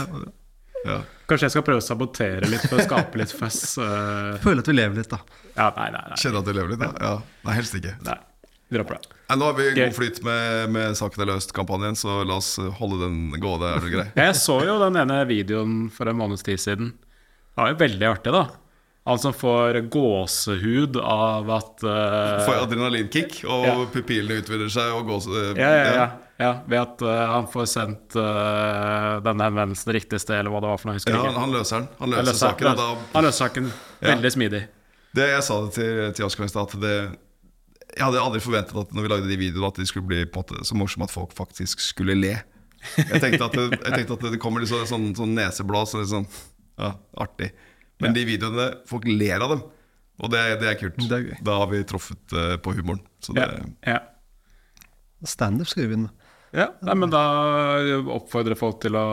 Ja. Kanskje jeg skal prøve å sabotere litt for å skape litt føss. (laughs) Føle at vi lever litt, da. Ja, nei, nei, nei. Kjenner at du lever litt? da? ja. Nei, helst ikke. nei. Vi dropper det. Nei, nå har vi god flyt med, med Saken er løst-kampanjen, så la oss holde den gående. Er du grei? (laughs) Jeg så jo den ene videoen for en måneds tid siden. Det var jo veldig artig, da. Han som får gåsehud av at uh, Får adrenalinkick, og Ja. pupillene utvider seg og gåse, uh, ja, ja, ja, ja, Ved at uh, han får sendt eh, denne henvendelsen riktig sted, eller hva det var for noe. Jeg husker Ja, han, han løser den. Han løser løser, saken. Han da, han løser saken veldig smidig. det jeg sa det til, til Oskar i stad, at det Jeg hadde aldri forventet at når vi lagde de videoene, at de skulle bli på en måte så morsomme at folk faktisk skulle le. Jeg tenkte at det, jeg tenkte at det kommer litt sånn, sånn, sånn neseblås og litt sånn ja, artig. Men de videoene, folk ler av dem. Og det, det er kult. Det er. Da har vi truffet uh, på humoren. Så det, Ja, ja. Standup skal vi begynne med. Ja, nei, men Da oppfordrer folk til å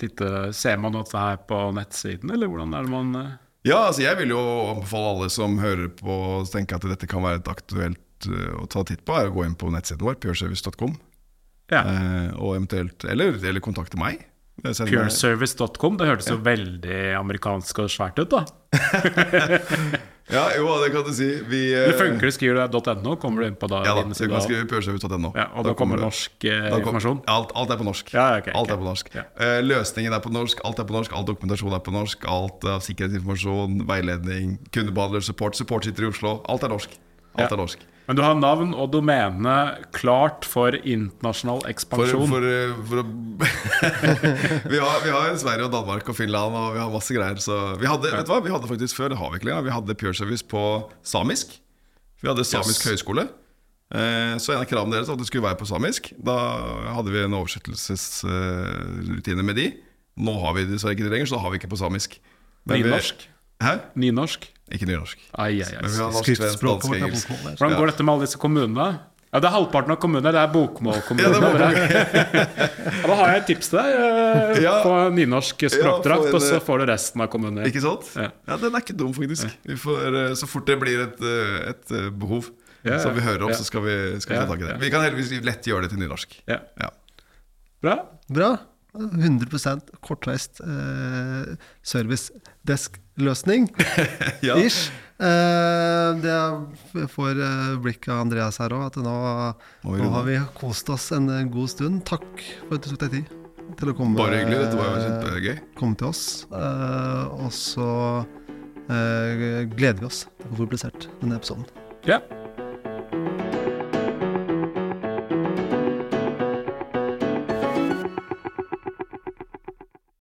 titte Ser man dette her på nettsiden, eller hvordan er det man eh? Ja, altså jeg vil jo anbefale alle som hører på og tenker at dette kan være et aktuelt eh, å ta titt på, er å gå inn på nettsiden vår, pureservice.com, Ja. eh, og eventuelt eller, eller kontakte meg. Pureservice.com, det hørtes jo veldig amerikansk og svært ut, da. (laughs) (laughs) Ja, jo, det kan du si. Vi, eh, Eller funker det, skriver du .no, kommer du inn på da, Ja da, du kan skrive pureservice.no. Ja, og da, kommer det- norsk eh, da kom- informasjon. Alt, alt er på norsk. Ja, ok, alt okay. er på norsk. Ja. Uh, løsningen er på norsk, alt er på norsk, all dokumentasjon er på norsk. Alt av sikkerhetsinformasjon, veiledning, kundebehandler, support. Support sitter i Oslo. Alt er norsk. Alt er norsk. Men du har navn og domene klart for internasjonal ekspansjon. for, for, for (laughs) vi, har, vi har Sverige og Danmark og Finland og vi har masse greier. Så vi hadde, vet du hva? Vi hadde faktisk før, det har vi ikke lenger, vi hadde Pure Service på samisk. Vi hadde samisk Yes. høyskole. Eh, så en av kravene deres var at det skulle være på samisk. Da hadde vi en oversettelsesrutine med de. Nå har vi dessverre ikke det lenger, så da har vi ikke på samisk. Men vi-. Hæ? Nynorsk. Ikke nynorsk. Ai, ai, ai. Men vi har norsk, svensk, dansk, engelsk. Hvordan går dette med alle disse kommunene? Ja, det er halvparten av kommunene. Det er Ja, bokmålkommuner. er ja, da har jeg et tips til deg. eh, Ja. Få nynorsk språkdrakt, Ja, en, og så får du resten av kommunene. Ikke sant? Ja. Ja, den er ikke dum, faktisk. Vi får, eh, så fort det blir et, eh, et eh, behov Ja, som vi hører om, ja. så skal vi, skal Ja, ta tak i det. ja. Vi kan heldigvis lett gjøre det til nynorsk. Ja. Ja. Bra. Bra. 100% kortreist eh, servicedesk-løsning. (laughs) Ja. Ish. Eh, det får eh, blikk av Andreas her òg, at nå, nå har vi kost oss en eh, god stund. Takk for at du tok deg tid til å komme, Bare hyggelig. Dette var jo kjempegøy. komme til oss. Eh, og så eh, gleder vi oss til å få publisert denne episoden. Ja.